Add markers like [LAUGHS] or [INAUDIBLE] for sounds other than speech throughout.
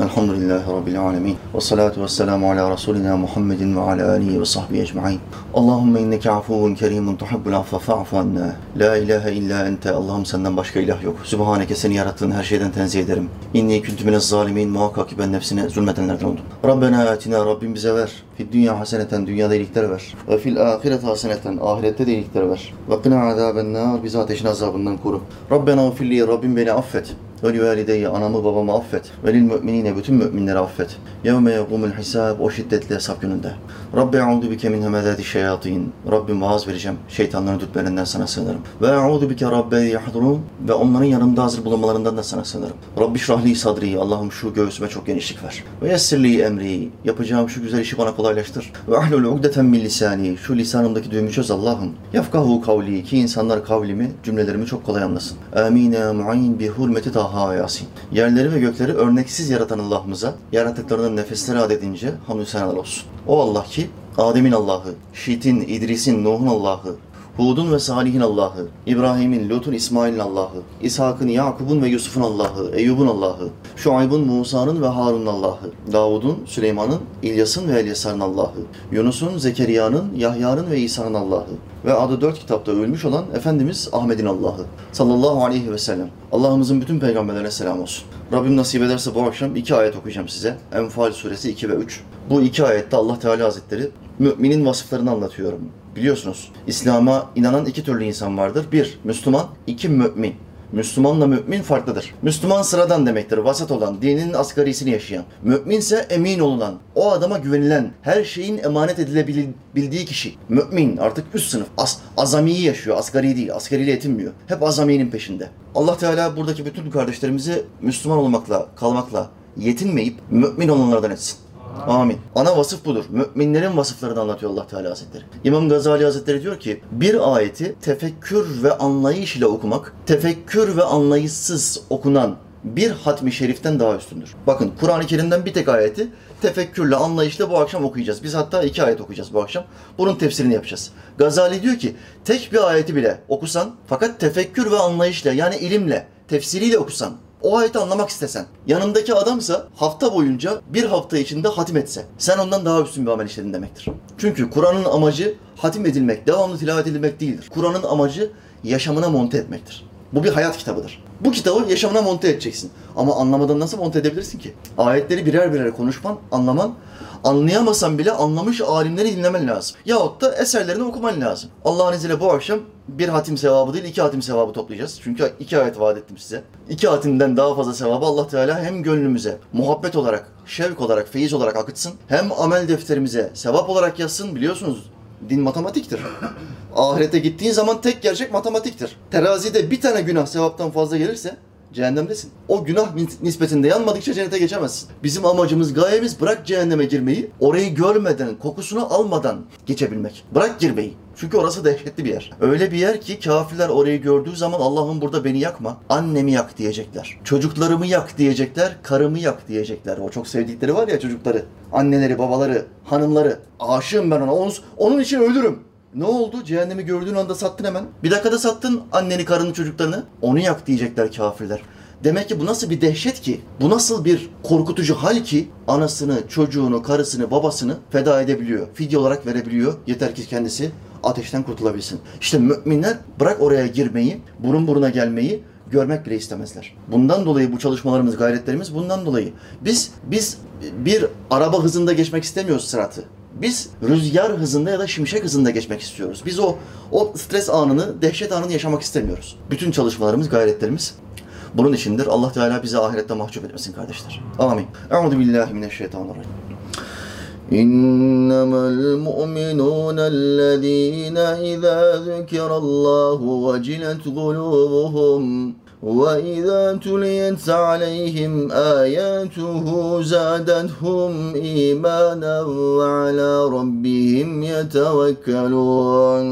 Elhamdülillahi rabbil alamin. Ve salatu vesselamu ala rasulina Muhammedin ve ala alihi ve sahbihi ecmaîn. Allahumme inneke afuvun kerimun tuhibbul affe fa'fu anna. La ilahe illa ente. Allah'ım senden başka ilah yok. Sübhaneke seni yarattığın her şeyden tenzih ederim. İnni küntü minez zalimin. Muhakkak ki ben nefsine zulmedenlerden oldum. Rabbena atina. Rabbim bize ver. Fid dünya haseneten. Dünyada iyilikler ver. Ve fil ahiret haseneten. Ahirette de iyilikler ver. Ve kına azaben nar. Bizi ateşin azabından koru. Rabbena ufilli. Rabbim beni affet. Ve livalideyye anamı babamı affet. Ve lil müminine bütün müminleri affet. Yevme yegumul hisab o şiddetli hesap gününde. Rabbi e'udu bike min hemezati şeyatin. Rabbim vaaz vereceğim. Şeytanların dürtlerinden sana sığınırım. Ve e'udu bike rabbe yahdurun. Ve onların yanımda hazır bulunmalarından da sana sığınırım. Rabbi şrahli sadri. Allah'ım şu göğsüme çok genişlik ver. Ve yessirli emri. Yapacağım şu güzel işi bana kolaylaştır. Ve ahlul ugdeten min lisani. Şu lisanımdaki düğümü çöz Allah'ım. Yafkahu kavli. Ki insanlar kavlimi, cümlelerimi çok kolay anlasın. Amine mu'in bi hurmeti Taha Yasin. Yerleri ve gökleri örneksiz yaratan Allah'ımıza yaratıklarının nefesleri adedince hamdü senalar olsun. O Allah ki Adem'in Allah'ı, Şit'in, İdris'in, Nuh'un Allah'ı, Hud'un ve Salih'in Allah'ı, İbrahim'in, Lut'un, İsmail'in Allah'ı, İshak'ın, Yakub'un ve Yusuf'un Allah'ı, Eyyub'un Allah'ı, Şuayb'ın, Musa'nın ve Harun'un Allah'ı, Davud'un, Süleyman'ın, İlyas'ın ve Elyasar'ın Allah'ı, Yunus'un, Zekeriya'nın, Yahya'nın ve İsa'nın Allah'ı ve adı dört kitapta ölmüş olan Efendimiz Ahmet'in Allah'ı sallallahu aleyhi ve sellem. Allah'ımızın bütün peygamberlerine selam olsun. Rabbim nasip ederse bu akşam iki ayet okuyacağım size. Enfal suresi 2 ve 3. Bu iki ayette Allah Teala Hazretleri müminin vasıflarını anlatıyorum. Biliyorsunuz İslam'a inanan iki türlü insan vardır. Bir, Müslüman. iki mümin. Müslümanla mümin farklıdır. Müslüman sıradan demektir, vasat olan, dinin asgarisini yaşayan. Mümin ise emin olunan, o adama güvenilen, her şeyin emanet edilebildiği kişi. Mümin artık üst sınıf, as, azamiyi yaşıyor, asgari değil, asgariyle yetinmiyor. Hep azaminin peşinde. Allah Teala buradaki bütün kardeşlerimizi Müslüman olmakla, kalmakla yetinmeyip mümin olanlardan etsin. Amin. Ana vasıf budur. Müminlerin vasıflarını anlatıyor Allah Teala Hazretleri. İmam Gazali Hazretleri diyor ki, bir ayeti tefekkür ve anlayış ile okumak, tefekkür ve anlayışsız okunan bir hatmi şeriften daha üstündür. Bakın Kur'an-ı Kerim'den bir tek ayeti tefekkürle, anlayışla bu akşam okuyacağız. Biz hatta iki ayet okuyacağız bu akşam. Bunun tefsirini yapacağız. Gazali diyor ki, tek bir ayeti bile okusan fakat tefekkür ve anlayışla yani ilimle, tefsiriyle okusan, o ayeti anlamak istesen, yanındaki adamsa hafta boyunca bir hafta içinde hatim etse, sen ondan daha üstün bir amel işledin demektir. Çünkü Kur'an'ın amacı hatim edilmek, devamlı tilavet edilmek değildir. Kur'an'ın amacı yaşamına monte etmektir. Bu bir hayat kitabıdır. Bu kitabı yaşamına monte edeceksin. Ama anlamadan nasıl monte edebilirsin ki? Ayetleri birer birer konuşman, anlaman, anlayamasan bile anlamış alimleri dinlemen lazım. Yahut da eserlerini okuman lazım. Allah'ın izniyle bu akşam bir hatim sevabı değil, iki hatim sevabı toplayacağız. Çünkü iki ayet vaat ettim size. İki hatimden daha fazla sevabı Allah Teala hem gönlümüze muhabbet olarak, şevk olarak, feyiz olarak akıtsın. Hem amel defterimize sevap olarak yazsın. Biliyorsunuz din matematiktir. [LAUGHS] Ahirete gittiğin zaman tek gerçek matematiktir. Terazide bir tane günah sevaptan fazla gelirse cehennemdesin. O günah nispetinde yanmadıkça cennete geçemezsin. Bizim amacımız, gayemiz bırak cehenneme girmeyi, orayı görmeden, kokusunu almadan geçebilmek. Bırak girmeyi. Çünkü orası dehşetli bir yer. Öyle bir yer ki kafirler orayı gördüğü zaman Allah'ım burada beni yakma, annemi yak diyecekler. Çocuklarımı yak diyecekler, karımı yak diyecekler. O çok sevdikleri var ya çocukları, anneleri, babaları, hanımları. Aşığım ben ona, onun, onun için ölürüm. Ne oldu? Cehennemi gördüğün anda sattın hemen. Bir dakikada sattın anneni, karını, çocuklarını. Onu yak diyecekler kafirler. Demek ki bu nasıl bir dehşet ki? Bu nasıl bir korkutucu hal ki? Anasını, çocuğunu, karısını, babasını feda edebiliyor. Fidye olarak verebiliyor. Yeter ki kendisi ateşten kurtulabilsin. İşte müminler bırak oraya girmeyi, burun buruna gelmeyi görmek bile istemezler. Bundan dolayı bu çalışmalarımız, gayretlerimiz bundan dolayı. Biz biz bir araba hızında geçmek istemiyoruz sıratı. Biz rüzgar hızında ya da şimşek hızında geçmek istiyoruz. Biz o o stres anını, dehşet anını yaşamak istemiyoruz. Bütün çalışmalarımız, gayretlerimiz bunun içindir. Allah Teala bizi ahirette mahcup etmesin kardeşler. Amin. Euzu billahi mineşşeytanirracim. إنما المؤمنون الذين إذا ذكر الله وجلت قلوبهم وإذا تليت عليهم آياته زادتهم إيمانا وعلى ربهم يتوكلون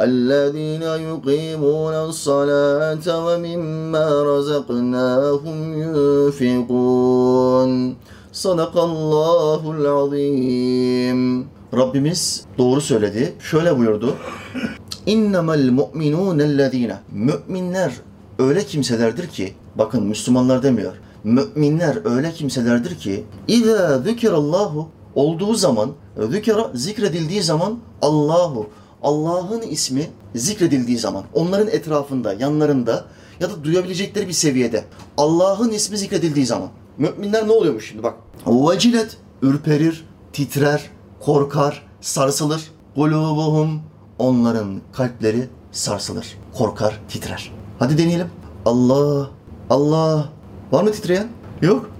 الذين يقيمون الصلاة ومما رزقناهم ينفقون Sadakallahul azim. Rabbimiz doğru söyledi. Şöyle buyurdu. İnnemel mu'minûnellezîne. Müminler öyle kimselerdir ki, bakın Müslümanlar demiyor, müminler öyle kimselerdir ki, اِذَا ذُكِرَ اللّٰهُ olduğu zaman, zükera zikredildiği zaman Allahu, Allah'ın ismi zikredildiği zaman, onların etrafında, yanlarında ya da duyabilecekleri bir seviyede Allah'ın ismi zikredildiği zaman müminler ne oluyormuş şimdi bak. Vecilet ürperir, titrer, korkar, sarsılır. Kulubuhum onların kalpleri sarsılır, korkar, titrer. Hadi deneyelim. Allah, Allah. Var mı titreyen? Yok.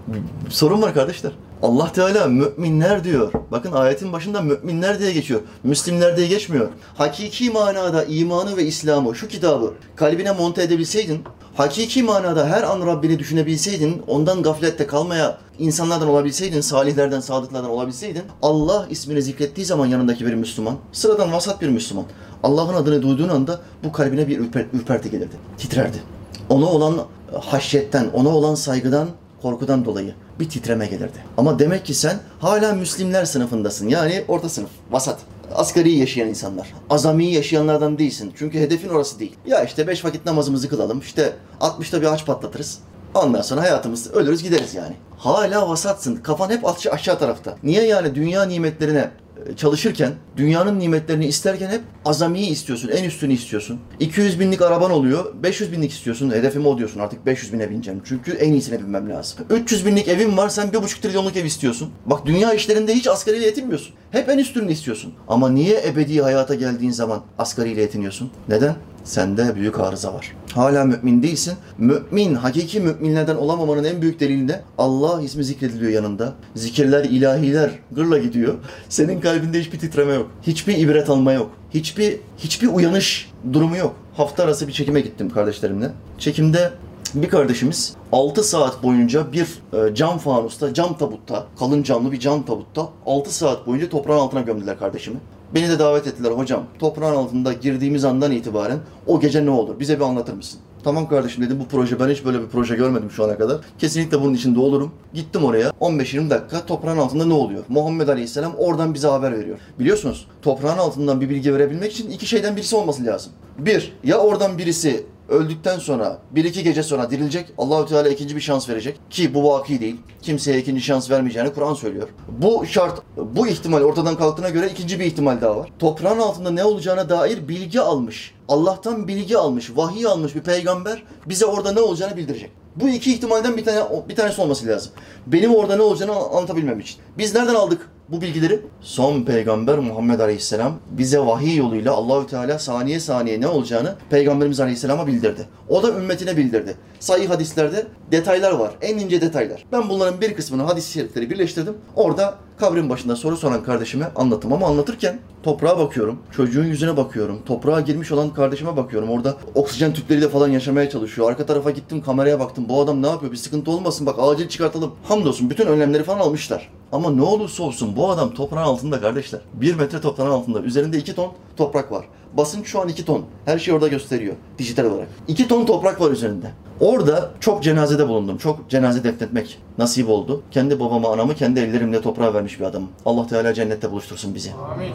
Sorun var kardeşler. Allah Teala müminler diyor. Bakın ayetin başında müminler diye geçiyor. Müslimler diye geçmiyor. Hakiki manada imanı ve İslam'ı, şu kitabı kalbine monte edebilseydin, hakiki manada her an Rabbini düşünebilseydin, ondan gaflette kalmaya insanlardan olabilseydin, salihlerden, sadıklardan olabilseydin, Allah ismini zikrettiği zaman yanındaki bir Müslüman, sıradan vasat bir Müslüman, Allah'ın adını duyduğun anda bu kalbine bir ürper, ürperti gelirdi, titrerdi. Ona olan haşyetten, ona olan saygıdan, korkudan dolayı bir titreme gelirdi. Ama demek ki sen hala Müslimler sınıfındasın. Yani orta sınıf, vasat. Asgari yaşayan insanlar. Azami yaşayanlardan değilsin. Çünkü hedefin orası değil. Ya işte beş vakit namazımızı kılalım. İşte 60'ta bir aç patlatırız. Ondan sonra hayatımız ölürüz gideriz yani. Hala vasatsın. Kafan hep aşağı, tarafta. Niye yani dünya nimetlerine çalışırken, dünyanın nimetlerini isterken hep azamiyi istiyorsun, en üstünü istiyorsun. 200 binlik araban oluyor, 500 binlik istiyorsun. Hedefim o diyorsun artık 500 bine bineceğim. Çünkü en iyisine binmem lazım. 300 binlik evin var, sen 1,5 trilyonluk ev istiyorsun. Bak dünya işlerinde hiç asgariyle yetinmiyorsun. Hep en üstünü istiyorsun. Ama niye ebedi hayata geldiğin zaman asgariyle yetiniyorsun? Neden? Sende büyük arıza var. Hala mümin değilsin. Mümin, hakiki müminlerden olamamanın en büyük delili de Allah ismi zikrediliyor yanında. Zikirler, ilahiler gırla gidiyor. Senin kalbinde hiçbir titreme yok. Hiçbir ibret alma yok. Hiçbir hiçbir uyanış durumu yok. Hafta arası bir çekime gittim kardeşlerimle. Çekimde bir kardeşimiz 6 saat boyunca bir e, cam fanusta, cam tabutta, kalın camlı bir cam tabutta 6 saat boyunca toprağın altına gömdüler kardeşimi. Beni de davet ettiler hocam. Toprağın altında girdiğimiz andan itibaren o gece ne olur? Bize bir anlatır mısın? Tamam kardeşim dedim bu proje ben hiç böyle bir proje görmedim şu ana kadar. Kesinlikle bunun içinde olurum. Gittim oraya 15-20 dakika toprağın altında ne oluyor? Muhammed Aleyhisselam oradan bize haber veriyor. Biliyorsunuz toprağın altından bir bilgi verebilmek için iki şeyden birisi olması lazım. Bir, ya oradan birisi öldükten sonra bir iki gece sonra dirilecek. Allahü Teala ikinci bir şans verecek ki bu vaki değil. Kimseye ikinci şans vermeyeceğini Kur'an söylüyor. Bu şart, bu ihtimal ortadan kalktığına göre ikinci bir ihtimal daha var. Toprağın altında ne olacağına dair bilgi almış. Allah'tan bilgi almış, vahiy almış bir peygamber bize orada ne olacağını bildirecek. Bu iki ihtimalden bir tane bir tanesi olması lazım. Benim orada ne olacağını anlatabilmem için. Biz nereden aldık bu bilgileri? Son peygamber Muhammed Aleyhisselam bize vahiy yoluyla Allahü Teala saniye saniye ne olacağını peygamberimiz Aleyhisselam'a bildirdi. O da ümmetine bildirdi. Sahih hadislerde detaylar var. En ince detaylar. Ben bunların bir kısmını hadis-i şerifleri birleştirdim. Orada kabrin başında soru soran kardeşime anlattım ama anlatırken toprağa bakıyorum, çocuğun yüzüne bakıyorum, toprağa girmiş olan kardeşime bakıyorum. Orada oksijen tüpleriyle falan yaşamaya çalışıyor. Arka tarafa gittim, kameraya baktım. Bu adam ne yapıyor? Bir sıkıntı olmasın bak acil çıkartalım. Hamdolsun bütün önlemleri falan almışlar. Ama ne olursa olsun bu adam toprağın altında kardeşler. Bir metre toprağın altında. Üzerinde iki ton toprak var. Basınç şu an 2 ton. Her şey orada gösteriyor dijital olarak. 2 ton toprak var üzerinde. Orada çok cenazede bulundum. Çok cenaze defnetmek nasip oldu. Kendi babamı, anamı kendi ellerimle toprağa vermiş bir adamım. Allah Teala cennette buluştursun bizi. Amin.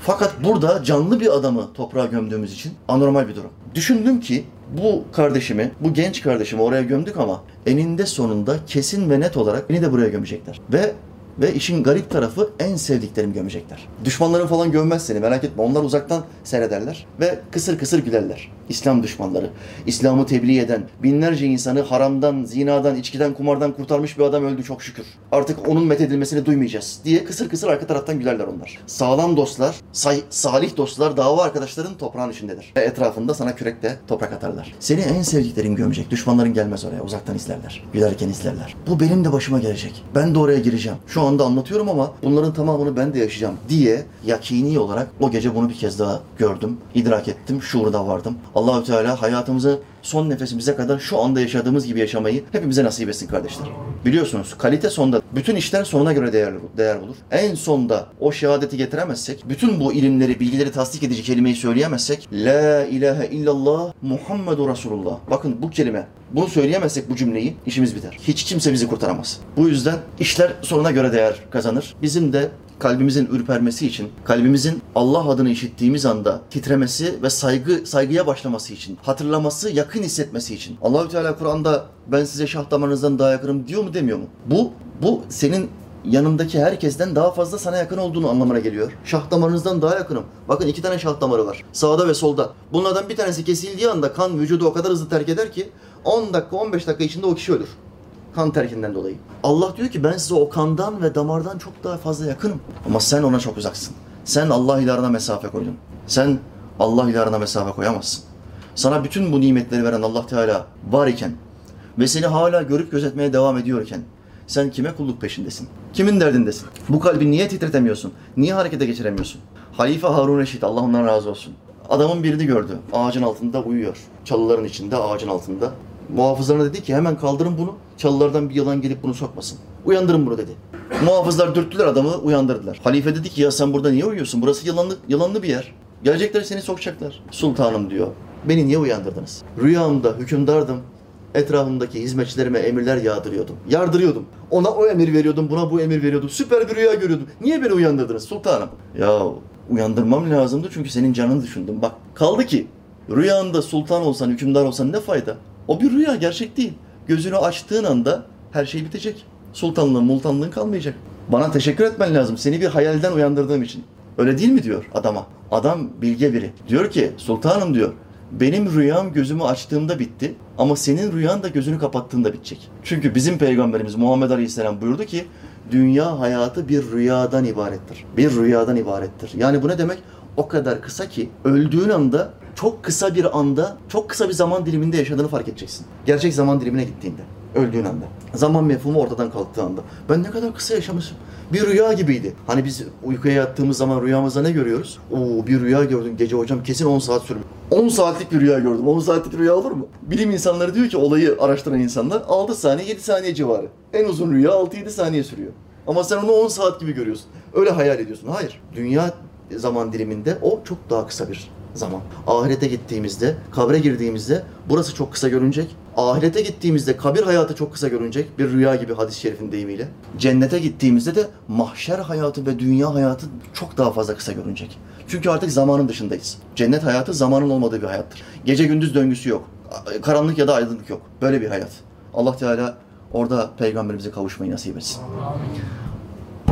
Fakat burada canlı bir adamı toprağa gömdüğümüz için anormal bir durum. Düşündüm ki bu kardeşimi, bu genç kardeşimi oraya gömdük ama eninde sonunda kesin ve net olarak beni de buraya gömecekler. Ve ve işin garip tarafı en sevdiklerim gömecekler. Düşmanların falan gömmez seni merak etme. Onlar uzaktan seyrederler ve kısır kısır gülerler. İslam düşmanları. İslam'ı tebliğ eden, binlerce insanı haramdan, zinadan, içkiden, kumardan kurtarmış bir adam öldü çok şükür. Artık onun methedilmesini duymayacağız diye kısır kısır arka taraftan gülerler onlar. Sağlam dostlar, say- salih dostlar, dava arkadaşların toprağın içindedir. Ve etrafında sana kürekle toprak atarlar. Seni en sevdiklerin gömecek. Düşmanların gelmez oraya. Uzaktan izlerler. Gülerken izlerler. Bu benim de başıma gelecek. Ben de oraya gireceğim. Şu anda anlatıyorum ama bunların tamamını ben de yaşayacağım diye yakini olarak o gece bunu bir kez daha gördüm, idrak ettim, şuurda vardım. Allahü Teala hayatımızı son nefesimize kadar şu anda yaşadığımız gibi yaşamayı hepimize nasip etsin kardeşler. Biliyorsunuz kalite sonda. Bütün işler sonuna göre değer, değer bulur. En sonda o şehadeti getiremezsek, bütün bu ilimleri, bilgileri tasdik edici kelimeyi söyleyemezsek La ilahe illallah Muhammedu Resulullah. Bakın bu kelime. Bunu söyleyemezsek bu cümleyi işimiz biter. Hiç kimse bizi kurtaramaz. Bu yüzden işler sonuna göre değer kazanır. Bizim de kalbimizin ürpermesi için, kalbimizin Allah adını işittiğimiz anda titremesi ve saygı saygıya başlaması için, hatırlaması, yakın hissetmesi için. Allahü Teala Kur'an'da ben size şah damarınızdan daha yakınım diyor mu demiyor mu? Bu bu senin yanındaki herkesten daha fazla sana yakın olduğunu anlamına geliyor. Şah damarınızdan daha yakınım. Bakın iki tane şah damarı var. Sağda ve solda. Bunlardan bir tanesi kesildiği anda kan vücudu o kadar hızlı terk eder ki 10 dakika 15 dakika içinde o kişi ölür. Kan terkinden dolayı. Allah diyor ki ben size o kandan ve damardan çok daha fazla yakınım. Ama sen ona çok uzaksın. Sen Allah ile arana mesafe koydun. Sen Allah ile arana mesafe koyamazsın. Sana bütün bu nimetleri veren Allah Teala var iken ve seni hala görüp gözetmeye devam ediyorken sen kime kulluk peşindesin? Kimin derdindesin? Bu kalbi niye titretemiyorsun? Niye harekete geçiremiyorsun? Halife Harun Reşit, Allah ondan razı olsun. Adamın birini gördü. Ağacın altında uyuyor. Çalıların içinde, ağacın altında. Muhafızlarına dedi ki hemen kaldırın bunu. Çalılardan bir yılan gelip bunu sokmasın. Uyandırın bunu dedi. Muhafızlar dürttüler adamı, uyandırdılar. Halife dedi ki ya sen burada niye uyuyorsun? Burası yılanlı, yılanlı bir yer. Gelecekler seni sokacaklar. Sultanım diyor. Beni niye uyandırdınız? Rüyamda hükümdardım. Etrafımdaki hizmetçilerime emirler yağdırıyordum. Yardırıyordum. Ona o emir veriyordum, buna bu emir veriyordum. Süper bir rüya görüyordum. Niye beni uyandırdınız sultanım? Ya uyandırmam lazımdı çünkü senin canını düşündüm. Bak kaldı ki rüyanda sultan olsan, hükümdar olsan ne fayda? O bir rüya, gerçek değil. Gözünü açtığın anda her şey bitecek. Sultanlığın, multanlığın kalmayacak. Bana teşekkür etmen lazım seni bir hayalden uyandırdığım için. Öyle değil mi diyor adama. Adam bilge biri. Diyor ki sultanım diyor benim rüyam gözümü açtığımda bitti ama senin rüyan da gözünü kapattığında bitecek. Çünkü bizim peygamberimiz Muhammed Aleyhisselam buyurdu ki dünya hayatı bir rüyadan ibarettir. Bir rüyadan ibarettir. Yani bu ne demek? O kadar kısa ki öldüğün anda çok kısa bir anda, çok kısa bir zaman diliminde yaşadığını fark edeceksin. Gerçek zaman dilimine gittiğinde, öldüğün anda. Zaman mefhumu ortadan kalktığı anda. Ben ne kadar kısa yaşamışım. Bir rüya gibiydi. Hani biz uykuya yattığımız zaman rüyamızda ne görüyoruz? Oo bir rüya gördüm gece hocam kesin 10 saat sürmüş. 10 saatlik bir rüya gördüm. 10 saatlik rüya olur mu? Bilim insanları diyor ki olayı araştıran insanlar 6 saniye 7 saniye civarı. En uzun rüya 6-7 saniye sürüyor. Ama sen onu 10 saat gibi görüyorsun. Öyle hayal ediyorsun. Hayır. Dünya zaman diliminde o çok daha kısa bir zaman. Ahirete gittiğimizde, kabre girdiğimizde burası çok kısa görünecek. Ahirete gittiğimizde kabir hayatı çok kısa görünecek. Bir rüya gibi hadis-i şerifin deyimiyle. Cennete gittiğimizde de mahşer hayatı ve dünya hayatı çok daha fazla kısa görünecek. Çünkü artık zamanın dışındayız. Cennet hayatı zamanın olmadığı bir hayattır. Gece gündüz döngüsü yok. Karanlık ya da aydınlık yok. Böyle bir hayat. Allah Teala orada peygamberimize kavuşmayı nasip etsin.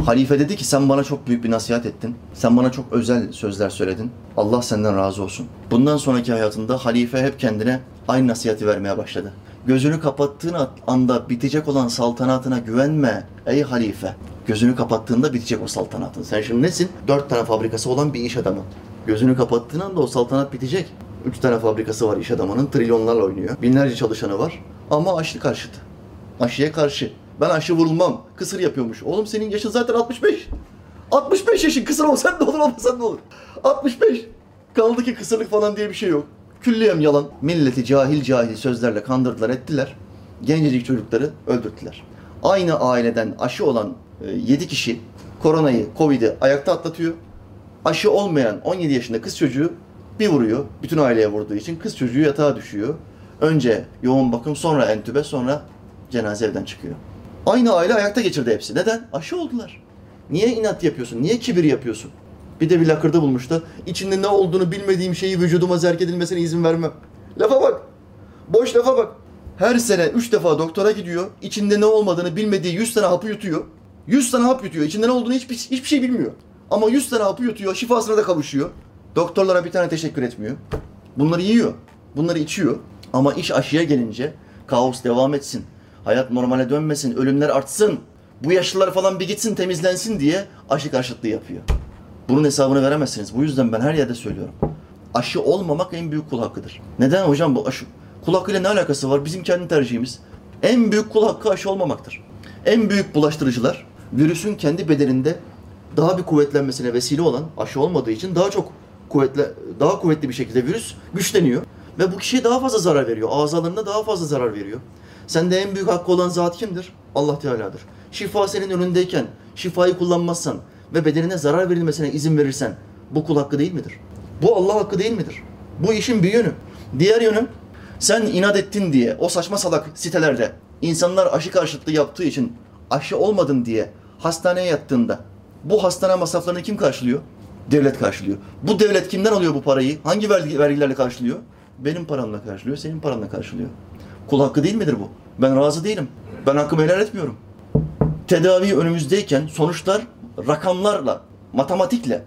Halife dedi ki sen bana çok büyük bir nasihat ettin. Sen bana çok özel sözler söyledin. Allah senden razı olsun. Bundan sonraki hayatında halife hep kendine aynı nasihati vermeye başladı. Gözünü kapattığın anda bitecek olan saltanatına güvenme ey halife. Gözünü kapattığında bitecek o saltanatın. Sen şimdi nesin? Dört tane fabrikası olan bir iş adamı. Gözünü kapattığın anda o saltanat bitecek. Üç tane fabrikası var iş adamının. Trilyonlarla oynuyor. Binlerce çalışanı var. Ama aşlı karşıtı. Aşıya karşı. Ben aşı vurulmam. Kısır yapıyormuş. Oğlum senin yaşın zaten 65. 65 yaşın kısır olsan ne olur olmasan ne olur. 65. Kaldı ki kısırlık falan diye bir şey yok. Külliyem yalan. Milleti cahil cahil sözlerle kandırdılar ettiler. Gencecik çocukları öldürttüler. Aynı aileden aşı olan 7 e, kişi koronayı, Covid'i ayakta atlatıyor. Aşı olmayan 17 yaşında kız çocuğu bir vuruyor. Bütün aileye vurduğu için kız çocuğu yatağa düşüyor. Önce yoğun bakım, sonra entübe, sonra cenaze evden çıkıyor. Aynı aile ayakta geçirdi hepsi. Neden? Aşı oldular. Niye inat yapıyorsun? Niye kibir yapıyorsun? Bir de bir lakırda bulmuştu. İçinde ne olduğunu bilmediğim şeyi vücuduma zerk edilmesine izin vermem. Lafa bak. Boş lafa bak. Her sene üç defa doktora gidiyor. İçinde ne olmadığını bilmediği 100 tane hapı yutuyor. 100 tane hap yutuyor. İçinde ne olduğunu hiçbir, hiçbir şey bilmiyor. Ama 100 tane hapı yutuyor. Şifasına da kavuşuyor. Doktorlara bir tane teşekkür etmiyor. Bunları yiyor. Bunları içiyor. Ama iş aşıya gelince kaos devam etsin hayat normale dönmesin, ölümler artsın, bu yaşlılar falan bir gitsin temizlensin diye aşı karşıtlığı yapıyor. Bunun hesabını veremezsiniz. Bu yüzden ben her yerde söylüyorum. Aşı olmamak en büyük kul hakkıdır. Neden hocam bu aşı? Kul hakkıyla ne alakası var? Bizim kendi tercihimiz. En büyük kul hakkı aşı olmamaktır. En büyük bulaştırıcılar virüsün kendi bedeninde daha bir kuvvetlenmesine vesile olan aşı olmadığı için daha çok kuvvetli daha kuvvetli bir şekilde virüs güçleniyor ve bu kişiye daha fazla zarar veriyor. Azalarına daha fazla zarar veriyor. Sende en büyük hakkı olan zat kimdir? Allah Teala'dır. Şifa senin önündeyken şifayı kullanmazsan ve bedenine zarar verilmesine izin verirsen bu kul hakkı değil midir? Bu Allah hakkı değil midir? Bu işin bir yönü. Diğer yönü sen inat ettin diye o saçma salak sitelerde insanlar aşı karşıtlığı yaptığı için aşı olmadın diye hastaneye yattığında Bu hastane masraflarını kim karşılıyor? Devlet karşılıyor. Bu devlet kimden alıyor bu parayı? Hangi vergi, vergilerle karşılıyor? Benim paramla karşılıyor, senin paranla karşılıyor. Kul hakkı değil midir bu? Ben razı değilim. Ben hakkımı helal etmiyorum. Tedavi önümüzdeyken sonuçlar rakamlarla, matematikle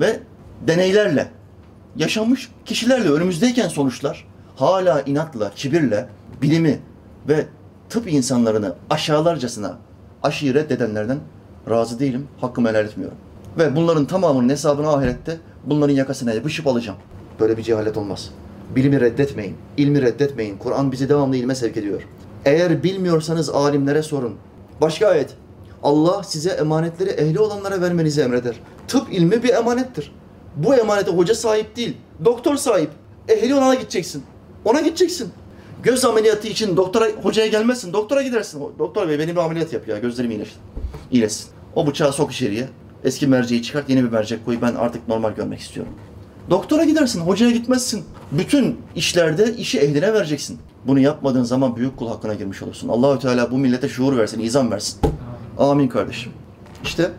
ve deneylerle yaşanmış kişilerle önümüzdeyken sonuçlar hala inatla, kibirle bilimi ve tıp insanlarını aşağılarcasına aşıyı reddedenlerden razı değilim. Hakkımı helal etmiyorum. Ve bunların tamamının hesabını ahirette bunların yakasına yapışıp alacağım. Böyle bir cehalet olmaz. Bilimi reddetmeyin, ilmi reddetmeyin. Kur'an bizi devamlı ilme sevk ediyor. Eğer bilmiyorsanız alimlere sorun. Başka ayet. Allah size emanetleri ehli olanlara vermenizi emreder. Tıp ilmi bir emanettir. Bu emanete hoca sahip değil, doktor sahip. Ehli olana gideceksin. Ona gideceksin. Göz ameliyatı için doktora, hocaya gelmezsin. Doktora gidersin. Doktor bey benim bir ameliyat yap ya. Gözlerim iyileşti. İyileşsin. O bıçağı sok içeriye. Eski merceği çıkart, yeni bir mercek koy. Ben artık normal görmek istiyorum. Doktora gidersin, hocaya gitmezsin. Bütün işlerde işi ehline vereceksin. Bunu yapmadığın zaman büyük kul hakkına girmiş olursun. Allahü Teala bu millete şuur versin, izan versin. Amin kardeşim. İşte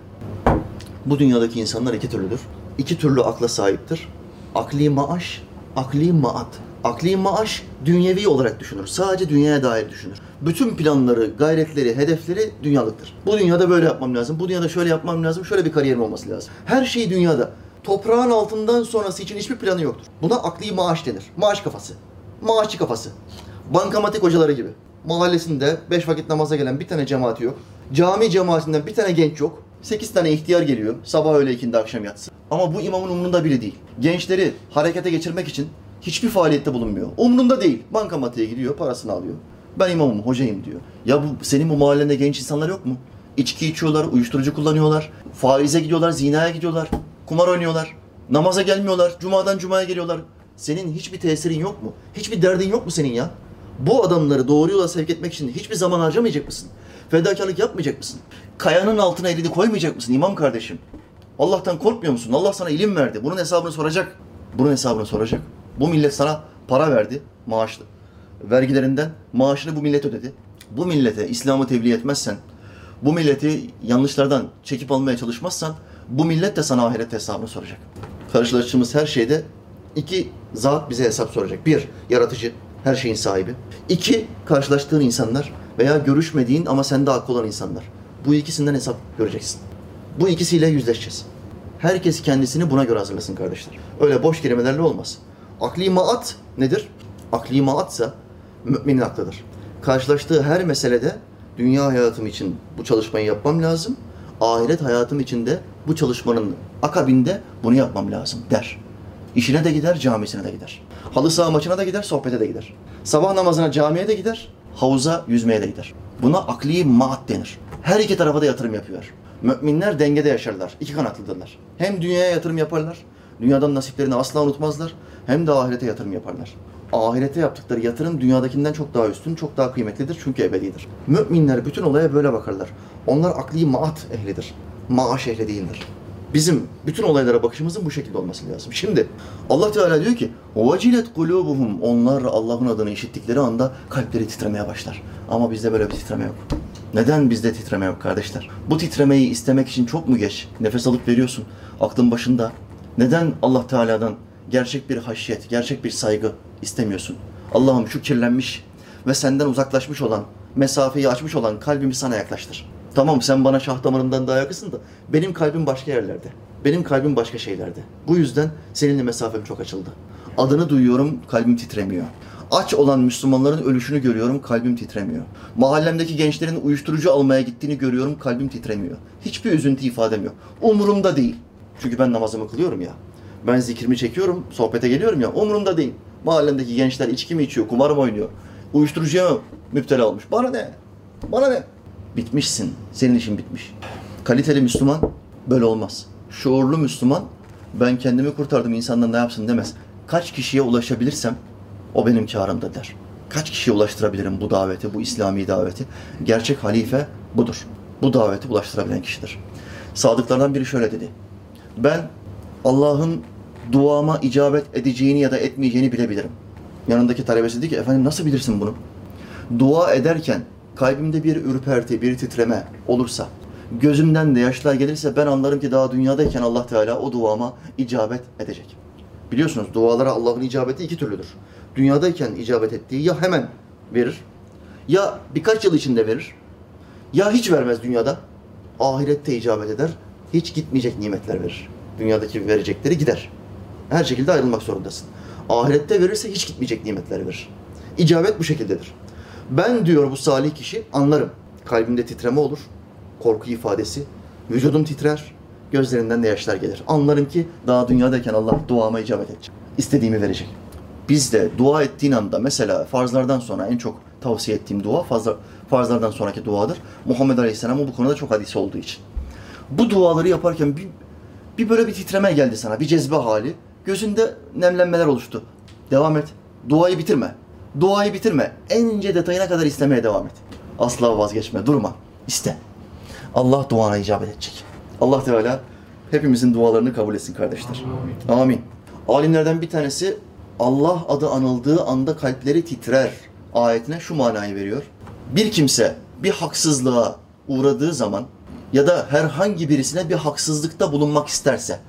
bu dünyadaki insanlar iki türlüdür. İki türlü akla sahiptir. Akli maaş, akli maat. Akli maaş dünyevi olarak düşünür. Sadece dünyaya dair düşünür. Bütün planları, gayretleri, hedefleri dünyalıktır. Bu dünyada böyle yapmam lazım. Bu dünyada şöyle yapmam lazım. Şöyle bir kariyerim olması lazım. Her şey dünyada. Toprağın altından sonrası için hiçbir planı yoktur. Buna akli maaş denir. Maaş kafası. Maaşçı kafası. Bankamatik hocaları gibi. Mahallesinde beş vakit namaza gelen bir tane cemaati yok. Cami cemaatinden bir tane genç yok. Sekiz tane ihtiyar geliyor. Sabah öğle ikindi akşam yatsı. Ama bu imamın umrunda biri değil. Gençleri harekete geçirmek için hiçbir faaliyette bulunmuyor. Umrunda değil. Bankamatiğe gidiyor, parasını alıyor. Ben imamım, hocayım diyor. Ya bu senin bu mahallende genç insanlar yok mu? İçki içiyorlar, uyuşturucu kullanıyorlar, faize gidiyorlar, zinaya gidiyorlar, kumar oynuyorlar, namaza gelmiyorlar, cumadan cumaya geliyorlar. Senin hiçbir tesirin yok mu? Hiçbir derdin yok mu senin ya? Bu adamları doğru yola sevk etmek için hiçbir zaman harcamayacak mısın? Fedakarlık yapmayacak mısın? Kayanın altına elini koymayacak mısın imam kardeşim? Allah'tan korkmuyor musun? Allah sana ilim verdi. Bunun hesabını soracak. Bunun hesabını soracak. Bu millet sana para verdi, maaşlı. Vergilerinden maaşını bu millet ödedi. Bu millete İslam'ı tebliğ etmezsen, bu milleti yanlışlardan çekip almaya çalışmazsan, bu millet de sana ahiret hesabını soracak. Karşılaştığımız her şeyde iki zat bize hesap soracak. Bir, yaratıcı, her şeyin sahibi. İki, karşılaştığın insanlar veya görüşmediğin ama sende aklı olan insanlar. Bu ikisinden hesap göreceksin. Bu ikisiyle yüzleşeceğiz. Herkes kendisini buna göre hazırlasın kardeşler. Öyle boş kelimelerle olmaz. Akli maat nedir? Akli maatsa müminin aklıdır. Karşılaştığı her meselede dünya hayatım için bu çalışmayı yapmam lazım. Ahiret hayatım için de bu çalışmanın akabinde bunu yapmam lazım der. İşine de gider, camisine de gider. Halı saha maçına da gider, sohbete de gider. Sabah namazına camiye de gider, havuza yüzmeye de gider. Buna akli maat denir. Her iki tarafa da yatırım yapıyor. Müminler dengede yaşarlar. İki kanatlıdırlar. Hem dünyaya yatırım yaparlar, dünyadan nasiplerini asla unutmazlar. Hem de ahirete yatırım yaparlar Ahirete yaptıkları yatırım dünyadakinden çok daha üstün, çok daha kıymetlidir çünkü ebedidir. Müminler bütün olaya böyle bakarlar. Onlar akli maat ehlidir. Maaş ehli değildir. Bizim bütün olaylara bakışımızın bu şekilde olması lazım. Şimdi Allah Teala diyor ki وَوَجِلَتْ قُلُوبُهُمْ Onlar Allah'ın adını işittikleri anda kalpleri titremeye başlar. Ama bizde böyle bir titreme yok. Neden bizde titreme yok kardeşler? Bu titremeyi istemek için çok mu geç? Nefes alıp veriyorsun. Aklın başında. Neden Allah Teala'dan gerçek bir haşyet, gerçek bir saygı istemiyorsun? Allah'ım şu kirlenmiş ve senden uzaklaşmış olan, mesafeyi açmış olan kalbimi sana yaklaştır. Tamam sen bana şah damarından daha yakınsın da benim kalbim başka yerlerde. Benim kalbim başka şeylerde. Bu yüzden seninle mesafem çok açıldı. Adını duyuyorum, kalbim titremiyor. Aç olan Müslümanların ölüşünü görüyorum, kalbim titremiyor. Mahallemdeki gençlerin uyuşturucu almaya gittiğini görüyorum, kalbim titremiyor. Hiçbir üzüntü ifadem yok. Umurumda değil. Çünkü ben namazımı kılıyorum ya. Ben zikrimi çekiyorum, sohbete geliyorum ya. Umurumda değil. Mahallemdeki gençler içki mi içiyor, kumar mı oynuyor? Uyuşturucuya mı müptela olmuş? Bana ne? Bana ne? Bitmişsin. Senin işin bitmiş. Kaliteli Müslüman böyle olmaz. Şuurlu Müslüman ben kendimi kurtardım insanlar ne yapsın demez. Kaç kişiye ulaşabilirsem o benim karımda der. Kaç kişiye ulaştırabilirim bu daveti, bu İslami daveti? Gerçek halife budur. Bu daveti ulaştırabilen kişidir. Sadıklardan biri şöyle dedi. Ben Allah'ın duama icabet edeceğini ya da etmeyeceğini bilebilirim. Yanındaki talebesi dedi ki efendim nasıl bilirsin bunu? Dua ederken kalbimde bir ürperti, bir titreme olursa gözümden de yaşlar gelirse ben anlarım ki daha dünyadayken Allah Teala o duama icabet edecek. Biliyorsunuz dualara Allah'ın icabeti iki türlüdür. Dünyadayken icabet ettiği ya hemen verir ya birkaç yıl içinde verir ya hiç vermez dünyada ahirette icabet eder hiç gitmeyecek nimetler verir. Dünyadaki verecekleri gider. Her şekilde ayrılmak zorundasın. Ahirette verirse hiç gitmeyecek nimetler verir. İcabet bu şekildedir. Ben diyor bu salih kişi anlarım. Kalbimde titreme olur, korku ifadesi, vücudum titrer, gözlerinden de yaşlar gelir. Anlarım ki daha dünyadayken Allah duama icabet edecek. İstediğimi verecek. Biz de dua ettiğin anda mesela farzlardan sonra en çok tavsiye ettiğim dua fazla, farzlardan sonraki duadır. Muhammed Aleyhisselam'ın bu konuda çok hadisi olduğu için. Bu duaları yaparken bir, bir böyle bir titreme geldi sana, bir cezbe hali. Gözünde nemlenmeler oluştu. Devam et. Duayı bitirme. Duayı bitirme. En ince detayına kadar istemeye devam et. Asla vazgeçme, durma. İste. Allah duana icabet edecek. Allah Teala hepimizin dualarını kabul etsin kardeşler. Amin. Alimlerden bir tanesi Allah adı anıldığı anda kalpleri titrer ayetine şu manayı veriyor. Bir kimse bir haksızlığa uğradığı zaman ya da herhangi birisine bir haksızlıkta bulunmak isterse,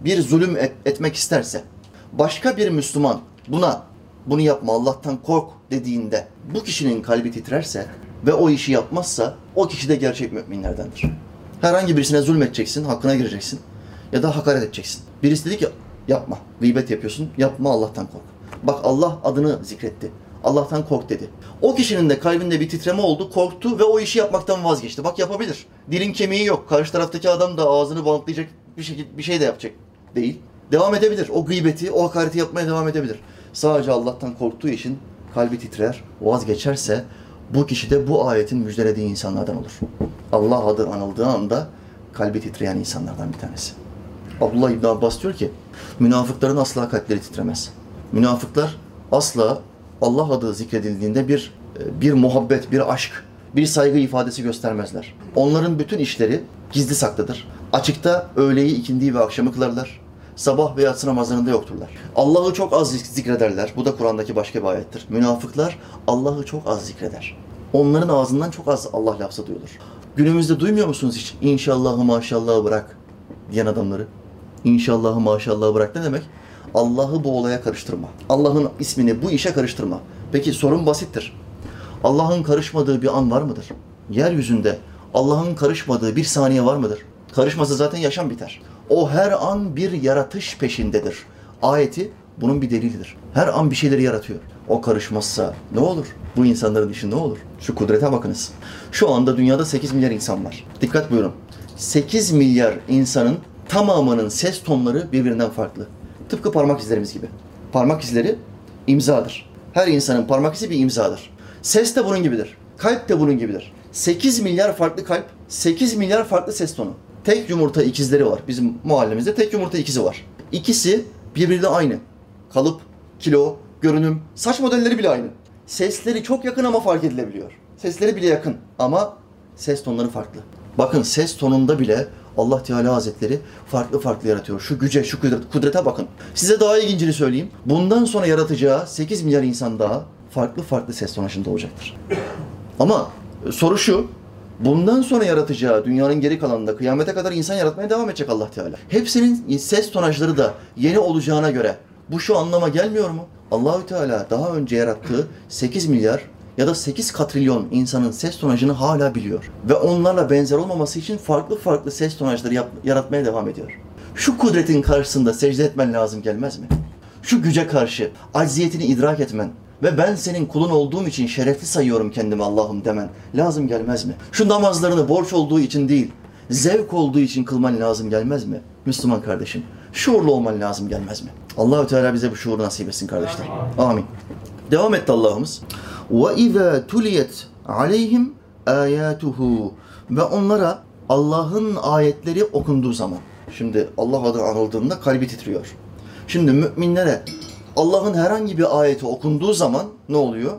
bir zulüm et, etmek isterse, başka bir Müslüman buna bunu yapma Allah'tan kork dediğinde bu kişinin kalbi titrerse ve o işi yapmazsa o kişi de gerçek müminlerdendir. Herhangi birisine zulmeteceksin, hakkına gireceksin ya da hakaret edeceksin. Birisi dedi ki yapma, gıybet yapıyorsun, yapma Allah'tan kork. Bak Allah adını zikretti. Allah'tan kork dedi. O kişinin de kalbinde bir titreme oldu, korktu ve o işi yapmaktan vazgeçti. Bak yapabilir. Dilin kemiği yok. Karşı taraftaki adam da ağzını bantlayacak bir şey, bir şey de yapacak değil. Devam edebilir. O gıybeti, o hakareti yapmaya devam edebilir. Sadece Allah'tan korktuğu için kalbi titrer, vazgeçerse bu kişi de bu ayetin müjdelediği insanlardan olur. Allah adı anıldığı anda kalbi titreyen insanlardan bir tanesi. Abdullah İbn Abbas diyor ki, münafıkların asla kalpleri titremez. Münafıklar asla Allah adı zikredildiğinde bir bir muhabbet, bir aşk, bir saygı ifadesi göstermezler. Onların bütün işleri gizli saklıdır. Açıkta öğleyi, ikindiyi ve akşamı kılarlar. Sabah ve yatsı namazlarında yokturlar. Allah'ı çok az zikrederler. Bu da Kur'an'daki başka bir ayettir. Münafıklar Allah'ı çok az zikreder. Onların ağzından çok az Allah lafzı duyulur. Günümüzde duymuyor musunuz hiç? İnşallahı maşallahı bırak diyen adamları. İnşallahı maşallahı bırak ne demek? Allah'ı bu olaya karıştırma. Allah'ın ismini bu işe karıştırma. Peki sorun basittir. Allah'ın karışmadığı bir an var mıdır? Yeryüzünde Allah'ın karışmadığı bir saniye var mıdır? Karışmasa zaten yaşam biter. O her an bir yaratış peşindedir. Ayeti bunun bir delilidir. Her an bir şeyleri yaratıyor. O karışmazsa ne olur? Bu insanların işi ne olur? Şu kudrete bakınız. Şu anda dünyada 8 milyar insan var. Dikkat buyurun. 8 milyar insanın tamamının ses tonları birbirinden farklı. Tıpkı parmak izlerimiz gibi. Parmak izleri imzadır. Her insanın parmak izi bir imzadır. Ses de bunun gibidir. Kalp de bunun gibidir. 8 milyar farklı kalp, 8 milyar farklı ses tonu. Tek yumurta ikizleri var. Bizim mahallemizde tek yumurta ikizi var. İkisi birbirine aynı. Kalıp, kilo, görünüm, saç modelleri bile aynı. Sesleri çok yakın ama fark edilebiliyor. Sesleri bile yakın ama ses tonları farklı. Bakın ses tonunda bile Allah Teala Hazretleri farklı farklı yaratıyor. Şu güce, şu kudret, kudrete bakın. Size daha ilgincini söyleyeyim. Bundan sonra yaratacağı 8 milyar insan daha farklı farklı ses tonajında olacaktır. Ama soru şu, bundan sonra yaratacağı dünyanın geri kalanında kıyamete kadar insan yaratmaya devam edecek Allah Teala. Hepsinin ses tonajları da yeni olacağına göre bu şu anlama gelmiyor mu? Allahü Teala daha önce yarattığı 8 milyar ya da 8 katrilyon insanın ses tonajını hala biliyor. Ve onlarla benzer olmaması için farklı farklı ses tonajları yap- yaratmaya devam ediyor. Şu kudretin karşısında secde etmen lazım gelmez mi? Şu güce karşı acziyetini idrak etmen ve ben senin kulun olduğum için şerefli sayıyorum kendimi Allah'ım demen lazım gelmez mi? Şu namazlarını borç olduğu için değil, zevk olduğu için kılman lazım gelmez mi? Müslüman kardeşim, şuurlu olman lazım gelmez mi? Allahü Teala bize bu şuuru nasip etsin kardeşler. Amin. Devam etti Allah'ımız. Ve izâ tuliyet aleyhim ayatuhu ve onlara Allah'ın ayetleri okunduğu zaman. Şimdi Allah adı anıldığında kalbi titriyor. Şimdi müminlere Allah'ın herhangi bir ayeti okunduğu zaman ne oluyor?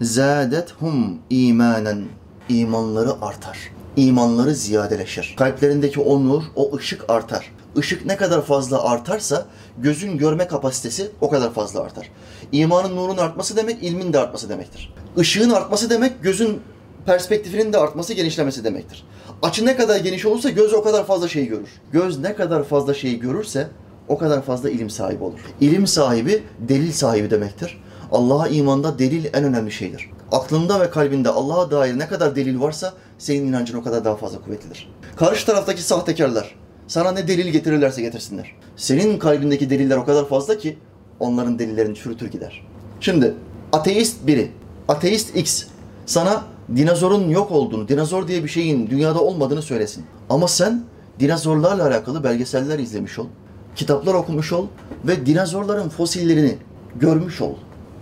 Zâdethum imanen. İmanları artar. İmanları ziyadeleşir. Kalplerindeki o nur, o ışık artar. Işık ne kadar fazla artarsa gözün görme kapasitesi o kadar fazla artar. İmanın nurun artması demek ilmin de artması demektir. Işığın artması demek gözün perspektifinin de artması, genişlemesi demektir. Açı ne kadar geniş olursa göz o kadar fazla şeyi görür. Göz ne kadar fazla şeyi görürse o kadar fazla ilim sahibi olur. İlim sahibi delil sahibi demektir. Allah'a imanda delil en önemli şeydir. Aklında ve kalbinde Allah'a dair ne kadar delil varsa senin inancın o kadar daha fazla kuvvetlidir. Karşı taraftaki sahtekarlar sana ne delil getirirlerse getirsinler. Senin kalbindeki deliller o kadar fazla ki onların delillerini çürütür gider. Şimdi ateist biri, ateist X sana dinozorun yok olduğunu, dinozor diye bir şeyin dünyada olmadığını söylesin. Ama sen dinozorlarla alakalı belgeseller izlemiş ol, kitaplar okumuş ol ve dinozorların fosillerini görmüş ol.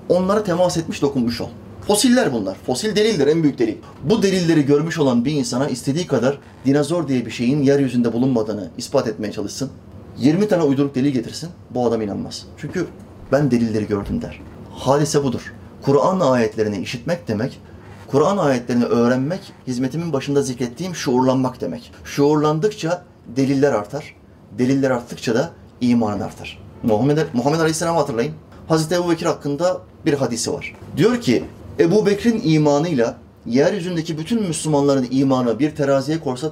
Onlara temas etmiş, dokunmuş ol. Fosiller bunlar. Fosil delildir, en büyük delil. Bu delilleri görmüş olan bir insana istediği kadar dinozor diye bir şeyin yeryüzünde bulunmadığını ispat etmeye çalışsın. 20 tane uyduruk delil getirsin, bu adam inanmaz. Çünkü ben delilleri gördüm der. Hadise budur. Kur'an ayetlerini işitmek demek, Kur'an ayetlerini öğrenmek, hizmetimin başında zikrettiğim şuurlanmak demek. Şuurlandıkça deliller artar. Deliller arttıkça da imanın artar. Muhammed, Muhammed Aleyhisselam'ı hatırlayın. Hazreti Ebu Bekir hakkında bir hadisi var. Diyor ki, Ebu Bekir'in imanıyla yeryüzündeki bütün Müslümanların imanı bir teraziye korsa,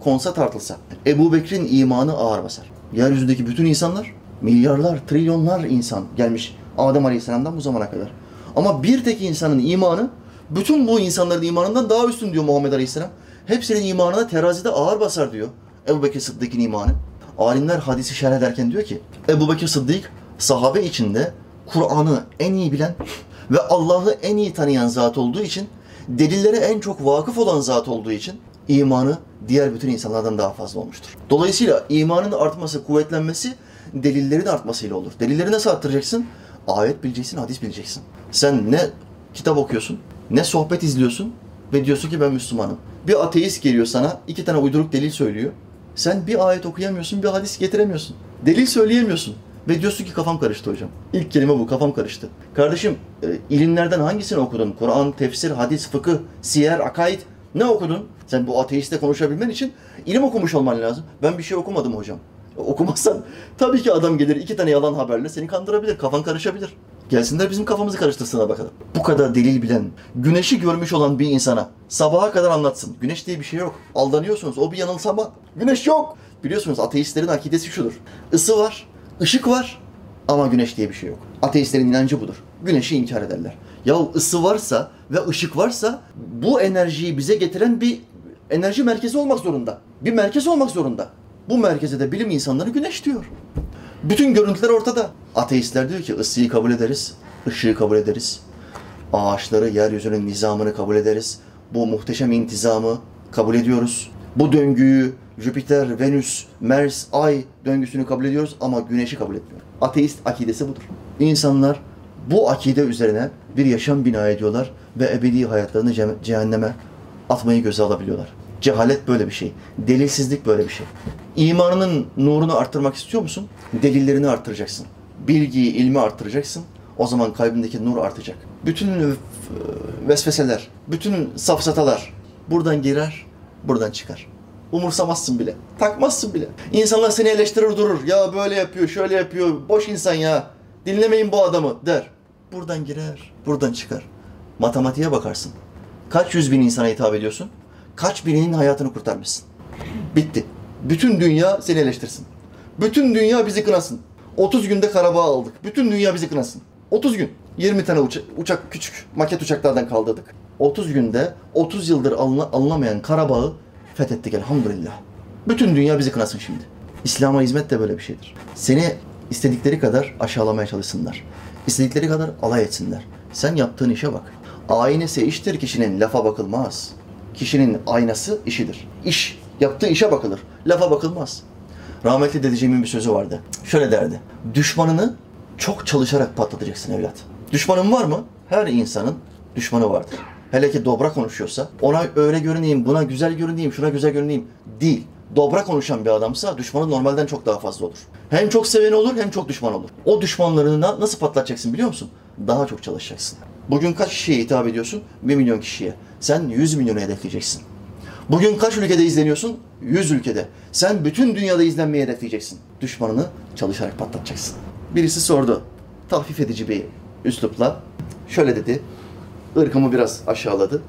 konsa tartılsa, Ebu Bekir'in imanı ağır basar. Yeryüzündeki bütün insanlar, milyarlar, trilyonlar insan gelmiş Adem Aleyhisselam'dan bu zamana kadar. Ama bir tek insanın imanı, bütün bu insanların imanından daha üstün diyor Muhammed Aleyhisselam. Hepsinin imanına terazide ağır basar diyor Ebu Bekir Sıddık'ın imanı. Alimler hadisi şerh ederken diyor ki, Ebu Bekir Sıddık sahabe içinde Kur'an'ı en iyi bilen ve Allah'ı en iyi tanıyan zat olduğu için, delillere en çok vakıf olan zat olduğu için imanı diğer bütün insanlardan daha fazla olmuştur. Dolayısıyla imanın artması, kuvvetlenmesi delillerin artmasıyla olur. Delilleri nasıl arttıracaksın? Ayet bileceksin, hadis bileceksin. Sen ne kitap okuyorsun, ne sohbet izliyorsun ve diyorsun ki ben Müslümanım. Bir ateist geliyor sana, iki tane uyduruk delil söylüyor. Sen bir ayet okuyamıyorsun, bir hadis getiremiyorsun. Delil söyleyemiyorsun. Ve diyorsun ki kafam karıştı hocam. İlk kelime bu, kafam karıştı. Kardeşim, e, ilimlerden hangisini okudun? Kur'an, tefsir, hadis, fıkıh, siyer, akaid ne okudun? Sen bu ateistle konuşabilmen için ilim okumuş olman lazım. Ben bir şey okumadım hocam. E, Okumazsan tabii ki adam gelir iki tane yalan haberle seni kandırabilir, kafan karışabilir. Gelsinler bizim kafamızı karıştırsına bakalım. Bu kadar delil bilen, güneşi görmüş olan bir insana sabaha kadar anlatsın. Güneş diye bir şey yok. Aldanıyorsunuz. O bir yanılsama. Güneş yok. Biliyorsunuz ateistlerin akidesi şudur. Isı var, ışık var ama güneş diye bir şey yok. Ateistlerin inancı budur. Güneşi inkar ederler. Ya ısı varsa ve ışık varsa bu enerjiyi bize getiren bir enerji merkezi olmak zorunda. Bir merkez olmak zorunda. Bu merkeze de bilim insanları güneş diyor. Bütün görüntüler ortada. Ateistler diyor ki ısıyı kabul ederiz, ışığı kabul ederiz. Ağaçları, yeryüzünün nizamını kabul ederiz. Bu muhteşem intizamı kabul ediyoruz. Bu döngüyü Jüpiter, Venüs, Mars, Ay döngüsünü kabul ediyoruz ama güneşi kabul etmiyoruz. Ateist akidesi budur. İnsanlar bu akide üzerine bir yaşam bina ediyorlar ve ebedi hayatlarını ce- cehenneme atmayı göze alabiliyorlar. Cehalet böyle bir şey. Delilsizlik böyle bir şey. İmanının nurunu arttırmak istiyor musun? Delillerini arttıracaksın. Bilgiyi, ilmi arttıracaksın. O zaman kalbindeki nur artacak. Bütün e, vesveseler, bütün safsatalar buradan girer, buradan çıkar. Umursamazsın bile. Takmazsın bile. İnsanlar seni eleştirir durur. Ya böyle yapıyor, şöyle yapıyor. Boş insan ya. Dinlemeyin bu adamı der. Buradan girer, buradan çıkar. Matematiğe bakarsın. Kaç yüz bin insana hitap ediyorsun? Kaç bininin hayatını kurtarmışsın? Bitti. Bütün dünya seni eleştirsin. Bütün dünya bizi kınasın. 30 günde Karabağ aldık. Bütün dünya bizi kınasın. 30 gün. 20 tane uça- uçak, küçük maket uçaklardan kaldırdık. 30 günde 30 yıldır alına- alınamayan Karabağ'ı fethettik elhamdülillah. Bütün dünya bizi kınasın şimdi. İslam'a hizmet de böyle bir şeydir. Seni istedikleri kadar aşağılamaya çalışsınlar. İstedikleri kadar alay etsinler. Sen yaptığın işe bak. Aynesi iştir kişinin lafa bakılmaz. Kişinin aynası işidir. İş, yaptığı işe bakılır. Lafa bakılmaz. Rahmetli dedeciğimin bir sözü vardı. Şöyle derdi. Düşmanını çok çalışarak patlatacaksın evlat. Düşmanın var mı? Her insanın düşmanı vardır. Hele ki dobra konuşuyorsa ona öyle görüneyim, buna güzel görüneyim, şuna güzel görüneyim değil. Dobra konuşan bir adamsa düşmanı normalden çok daha fazla olur. Hem çok seveni olur hem çok düşman olur. O düşmanlarını na- nasıl patlatacaksın biliyor musun? Daha çok çalışacaksın. Bugün kaç kişiye hitap ediyorsun? 1 milyon kişiye. Sen 100 milyonu hedefleyeceksin. Bugün kaç ülkede izleniyorsun? 100 ülkede. Sen bütün dünyada izlenmeyi hedefleyeceksin. Düşmanını çalışarak patlatacaksın. Birisi sordu. Tahfif edici bir üslupla. Şöyle dedi. Irkımı biraz aşağıladı.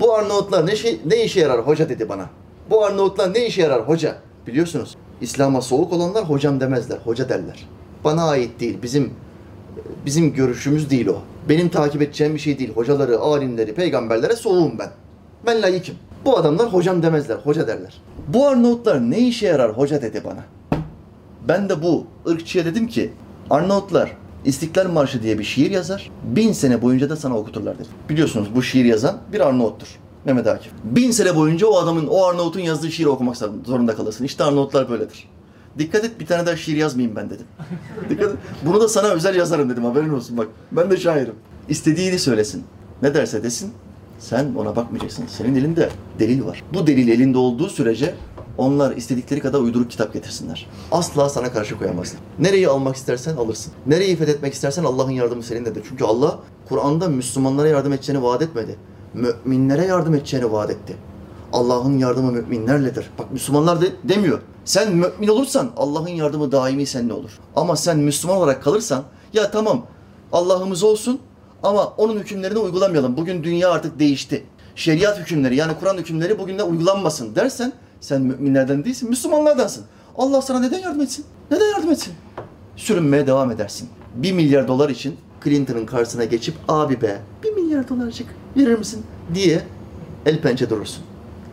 Bu Arnavutlar ne, şey, ne işe yarar hoca dedi bana. Bu Arnavutlar ne işe yarar hoca? Biliyorsunuz İslam'a soğuk olanlar hocam demezler, hoca derler. Bana ait değil, bizim bizim görüşümüz değil o. Benim takip edeceğim bir şey değil. Hocaları, alimleri, peygamberlere soğuğum ben. Ben layıkım. Bu adamlar hocam demezler, hoca derler. Bu Arnavutlar ne işe yarar hoca dedi bana. Ben de bu ırkçıya dedim ki Arnavutlar İstiklal Marşı diye bir şiir yazar. Bin sene boyunca da sana okuturlar dedim. Biliyorsunuz bu şiir yazan bir Arnavuttur. Mehmet Akif. Bin sene boyunca o adamın, o Arnavut'un yazdığı şiiri okumak zorunda kalırsın. İşte Arnavutlar böyledir. Dikkat et bir tane daha şiir yazmayayım ben dedim. Dikkat et. Bunu da sana özel yazarım dedim haberin olsun bak. Ben de şairim. İstediğini söylesin. Ne derse desin. Sen ona bakmayacaksın. Senin elinde delil var. Bu delil elinde olduğu sürece onlar istedikleri kadar uyduruk kitap getirsinler. Asla sana karşı koyamazlar. Nereyi almak istersen alırsın. Nereyi fethetmek istersen Allah'ın yardımı seninledir. Çünkü Allah Kur'an'da Müslümanlara yardım edeceğini vaat etmedi. Müminlere yardım edeceğini vaat etti. Allah'ın yardımı müminlerledir. Bak Müslümanlar de, demiyor. Sen mümin olursan Allah'ın yardımı daimi seninle olur. Ama sen Müslüman olarak kalırsan ya tamam Allah'ımız olsun ama onun hükümlerini uygulamayalım. Bugün dünya artık değişti. Şeriat hükümleri yani Kur'an hükümleri bugün de uygulanmasın dersen sen müminlerden değilsin, Müslümanlardansın. Allah sana neden yardım etsin? Neden yardım etsin? Sürünmeye devam edersin. Bir milyar dolar için Clinton'ın karşısına geçip abi be bir milyar dolarcık verir misin diye el pençe durursun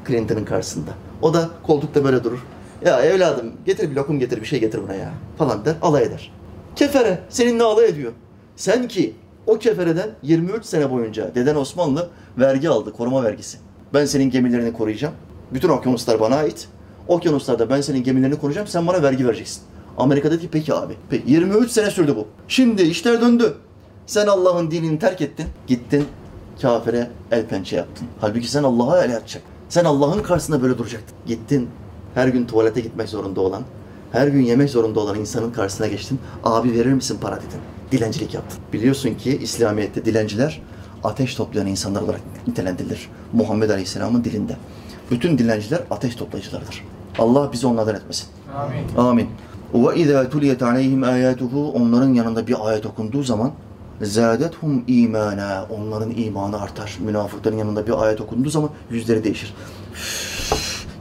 Clinton'ın karşısında. O da koltukta böyle durur. Ya evladım getir bir lokum getir bir şey getir buna ya falan der alay eder. Kefere seninle alay ediyor. Sen ki o kefereden 23 sene boyunca deden Osmanlı vergi aldı koruma vergisi. Ben senin gemilerini koruyacağım. Bütün okyanuslar bana ait. Okyanuslarda ben senin gemilerini koruyacağım sen bana vergi vereceksin. Amerika dedi ki peki abi. Peki 23 sene sürdü bu. Şimdi işler döndü. Sen Allah'ın dinini terk ettin. Gittin kafire el pençe yaptın. Halbuki sen Allah'a el atacak. Sen Allah'ın karşısında böyle duracaktın. Gittin her gün tuvalete gitmek zorunda olan, her gün yemek zorunda olan insanın karşısına geçtin. Abi verir misin para dedin. Dilencilik yaptın. Biliyorsun ki İslamiyet'te dilenciler ateş toplayan insanlar olarak nitelendirilir. Muhammed Aleyhisselam'ın dilinde. Bütün dilenciler ateş toplayıcılardır. Allah bizi onlardan etmesin. Amin. Amin. Ve izâ tuliyet aleyhim âyâtuhu onların yanında bir ayet okunduğu zaman zâdethum imana onların imanı artar. Münafıkların yanında bir ayet okunduğu zaman yüzleri değişir.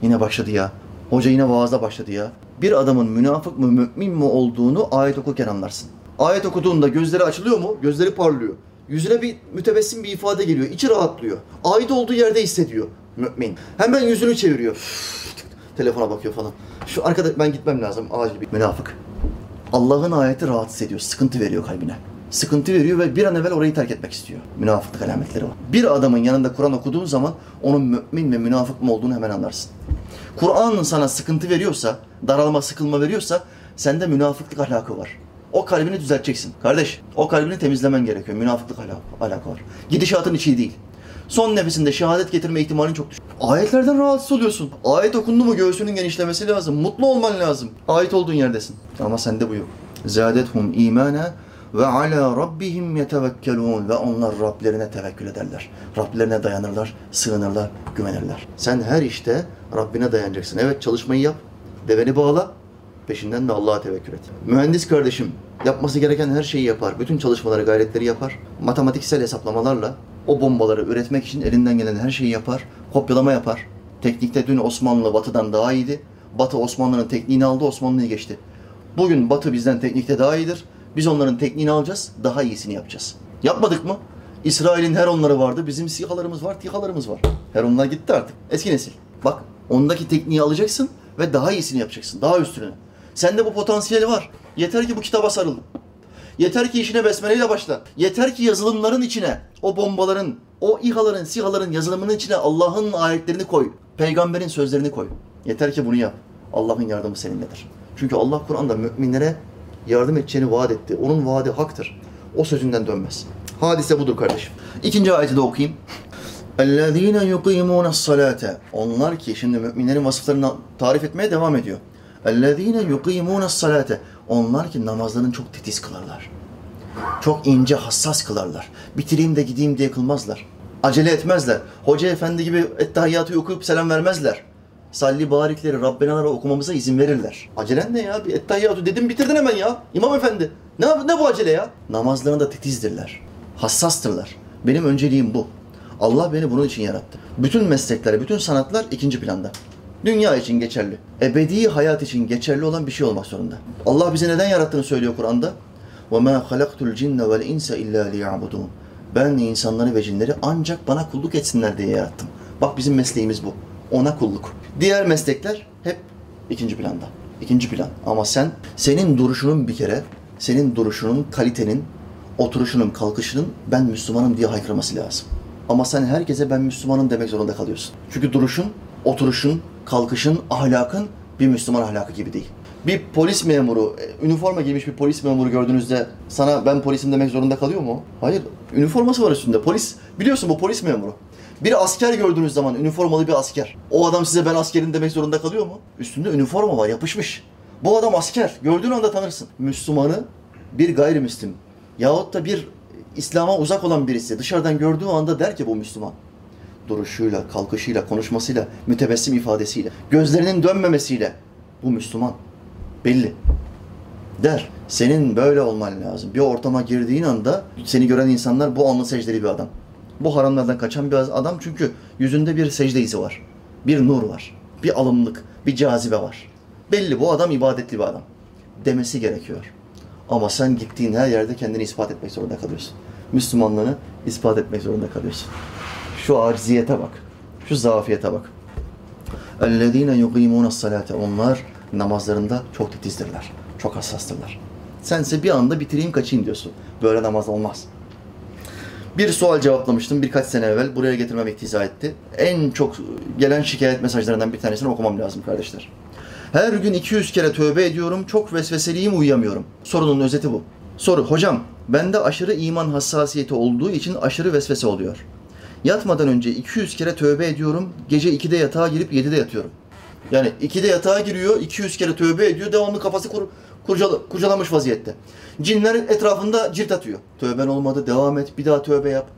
Yine başladı ya. Hoca yine vaazda başladı ya. Bir adamın münafık mı mümin mi olduğunu ayet okurken anlarsın. Ayet okuduğunda gözleri açılıyor mu? Gözleri parlıyor. Yüzüne bir mütebessim bir ifade geliyor. İçi rahatlıyor. Ait olduğu yerde hissediyor mümin. Hemen yüzünü çeviriyor. Telefona bakıyor falan. Şu arkada ben gitmem lazım. Acil bir münafık. Allah'ın ayeti rahatsız ediyor. Sıkıntı veriyor kalbine. Sıkıntı veriyor ve bir an evvel orayı terk etmek istiyor. Münafıklık alametleri var. Bir adamın yanında Kur'an okuduğun zaman onun mümin ve münafık mı olduğunu hemen anlarsın. Kur'an'ın sana sıkıntı veriyorsa, daralma, sıkılma veriyorsa sende münafıklık ahlakı var. O kalbini düzelteceksin. Kardeş, o kalbini temizlemen gerekiyor. Münafıklık alakası var. Gidişatın içi değil. Son nefesinde şehadet getirme ihtimalin çok düşük. Ayetlerden rahatsız oluyorsun. Ayet okundu mu göğsünün genişlemesi lazım. Mutlu olman lazım. Ayet olduğun yerdesin. Ama sende bu yok. Zâdethum imana ve ala rabbihim yetevekkelun ve onlar Rablerine tevekkül ederler. Rablerine dayanırlar, sığınırlar, güvenirler. Sen her işte Rabbine dayanacaksın. Evet çalışmayı yap. Deveni bağla. Peşinden de Allah'a tevekkül et. Mühendis kardeşim yapması gereken her şeyi yapar. Bütün çalışmaları, gayretleri yapar. Matematiksel hesaplamalarla o bombaları üretmek için elinden gelen her şeyi yapar. Kopyalama yapar. Teknikte dün Osmanlı Batı'dan daha iyiydi. Batı Osmanlı'nın tekniğini aldı, Osmanlı'yı geçti. Bugün Batı bizden teknikte daha iyidir. Biz onların tekniğini alacağız, daha iyisini yapacağız. Yapmadık mı? İsrail'in her onları vardı, bizim sihalarımız var, tihalarımız var. Her onlar gitti artık. Eski nesil. Bak, ondaki tekniği alacaksın ve daha iyisini yapacaksın, daha üstüne. Sende bu potansiyeli var. Yeter ki bu kitaba sarıl. Yeter ki işine besmeleyle başla. Yeter ki yazılımların içine, o bombaların, o İHA'ların, SİHA'ların yazılımının içine Allah'ın ayetlerini koy. Peygamberin sözlerini koy. Yeter ki bunu yap. Allah'ın yardımı seninledir. Çünkü Allah Kur'an'da müminlere yardım edeceğini vaat etti. Onun vaadi haktır. O sözünden dönmez. Hadise budur kardeşim. İkinci ayeti de okuyayım. اَلَّذ۪ينَ يُقِيمُونَ الصَّلَاةَ Onlar ki şimdi müminlerin vasıflarını tarif etmeye devam ediyor. اَلَّذ۪ينَ يُقِيمُونَ الصَّلَاةَ Onlar ki namazlarını çok titiz kılarlar. Çok ince, hassas kılarlar. Bitireyim de gideyim diye kılmazlar. Acele etmezler. Hoca efendi gibi ettehiyyatı okuyup selam vermezler. Salli barikleri Rabbenalara okumamıza izin verirler. Acelen ne ya? Bir ettehiyyatı dedim bitirdin hemen ya. İmam efendi. Ne, ne bu acele ya? Namazlarında titizdirler. Hassastırlar. Benim önceliğim bu. Allah beni bunun için yarattı. Bütün meslekler, bütün sanatlar ikinci planda. Dünya için geçerli. Ebedi hayat için geçerli olan bir şey olmak zorunda. Allah bizi neden yarattığını söylüyor Kur'an'da. وَمَا خَلَقْتُ الْجِنَّ وَالْاِنْسَ اِلَّا لِيَعْبُدُونَ Ben insanları ve cinleri ancak bana kulluk etsinler diye yarattım. Bak bizim mesleğimiz bu. Ona kulluk. Diğer meslekler hep ikinci planda. İkinci plan. Ama sen, senin duruşunun bir kere, senin duruşunun, kalitenin, oturuşunun, kalkışının ben Müslümanım diye haykırması lazım. Ama sen herkese ben Müslümanım demek zorunda kalıyorsun. Çünkü duruşun, oturuşun, kalkışın, ahlakın bir Müslüman ahlakı gibi değil. Bir polis memuru, e, üniforma giymiş bir polis memuru gördüğünüzde sana ben polisim demek zorunda kalıyor mu? Hayır. Üniforması var üstünde. Polis, biliyorsun bu polis memuru. Bir asker gördüğünüz zaman üniformalı bir asker. O adam size ben askerim demek zorunda kalıyor mu? Üstünde üniforma var yapışmış. Bu adam asker. Gördüğün anda tanırsın. Müslümanı bir gayrimüslim yahut da bir İslam'a uzak olan birisi dışarıdan gördüğü anda der ki bu Müslüman. Duruşuyla, kalkışıyla, konuşmasıyla, mütebessim ifadesiyle, gözlerinin dönmemesiyle bu Müslüman. Belli. Der. Senin böyle olman lazım. Bir ortama girdiğin anda seni gören insanlar bu alnı secdeli bir adam Bu haramlardan kaçan bir adam çünkü yüzünde bir secde izi var. Bir nur var. Bir alımlık, bir cazibe var. Belli bu adam ibadetli bir adam. Demesi gerekiyor. Ama sen gittiğin her yerde kendini ispat etmek zorunda kalıyorsun. Müslümanlığını ispat etmek zorunda kalıyorsun. Şu acziyete bak. Şu zafiyete bak. اَلَّذ۪ينَ يُقِيمُونَ الصَّلَاةَ Onlar namazlarında çok titizdirler. Çok hassastırlar. Sense bir anda bitireyim kaçayım diyorsun. Böyle namaz olmaz. Bir sual cevaplamıştım birkaç sene evvel. Buraya getirmem iktiza etti. En çok gelen şikayet mesajlarından bir tanesini okumam lazım kardeşler. Her gün 200 kere tövbe ediyorum. Çok vesveseliyim uyuyamıyorum. Sorunun özeti bu. Soru. Hocam bende aşırı iman hassasiyeti olduğu için aşırı vesvese oluyor. Yatmadan önce 200 kere tövbe ediyorum. Gece 2'de yatağa girip 7'de yatıyorum. Yani 2'de yatağa giriyor, 200 kere tövbe ediyor. Devamlı kafası kur, kurcala, kurcalamış vaziyette. Cinler etrafında cilt atıyor. Tövben olmadı, devam et, bir daha tövbe yap.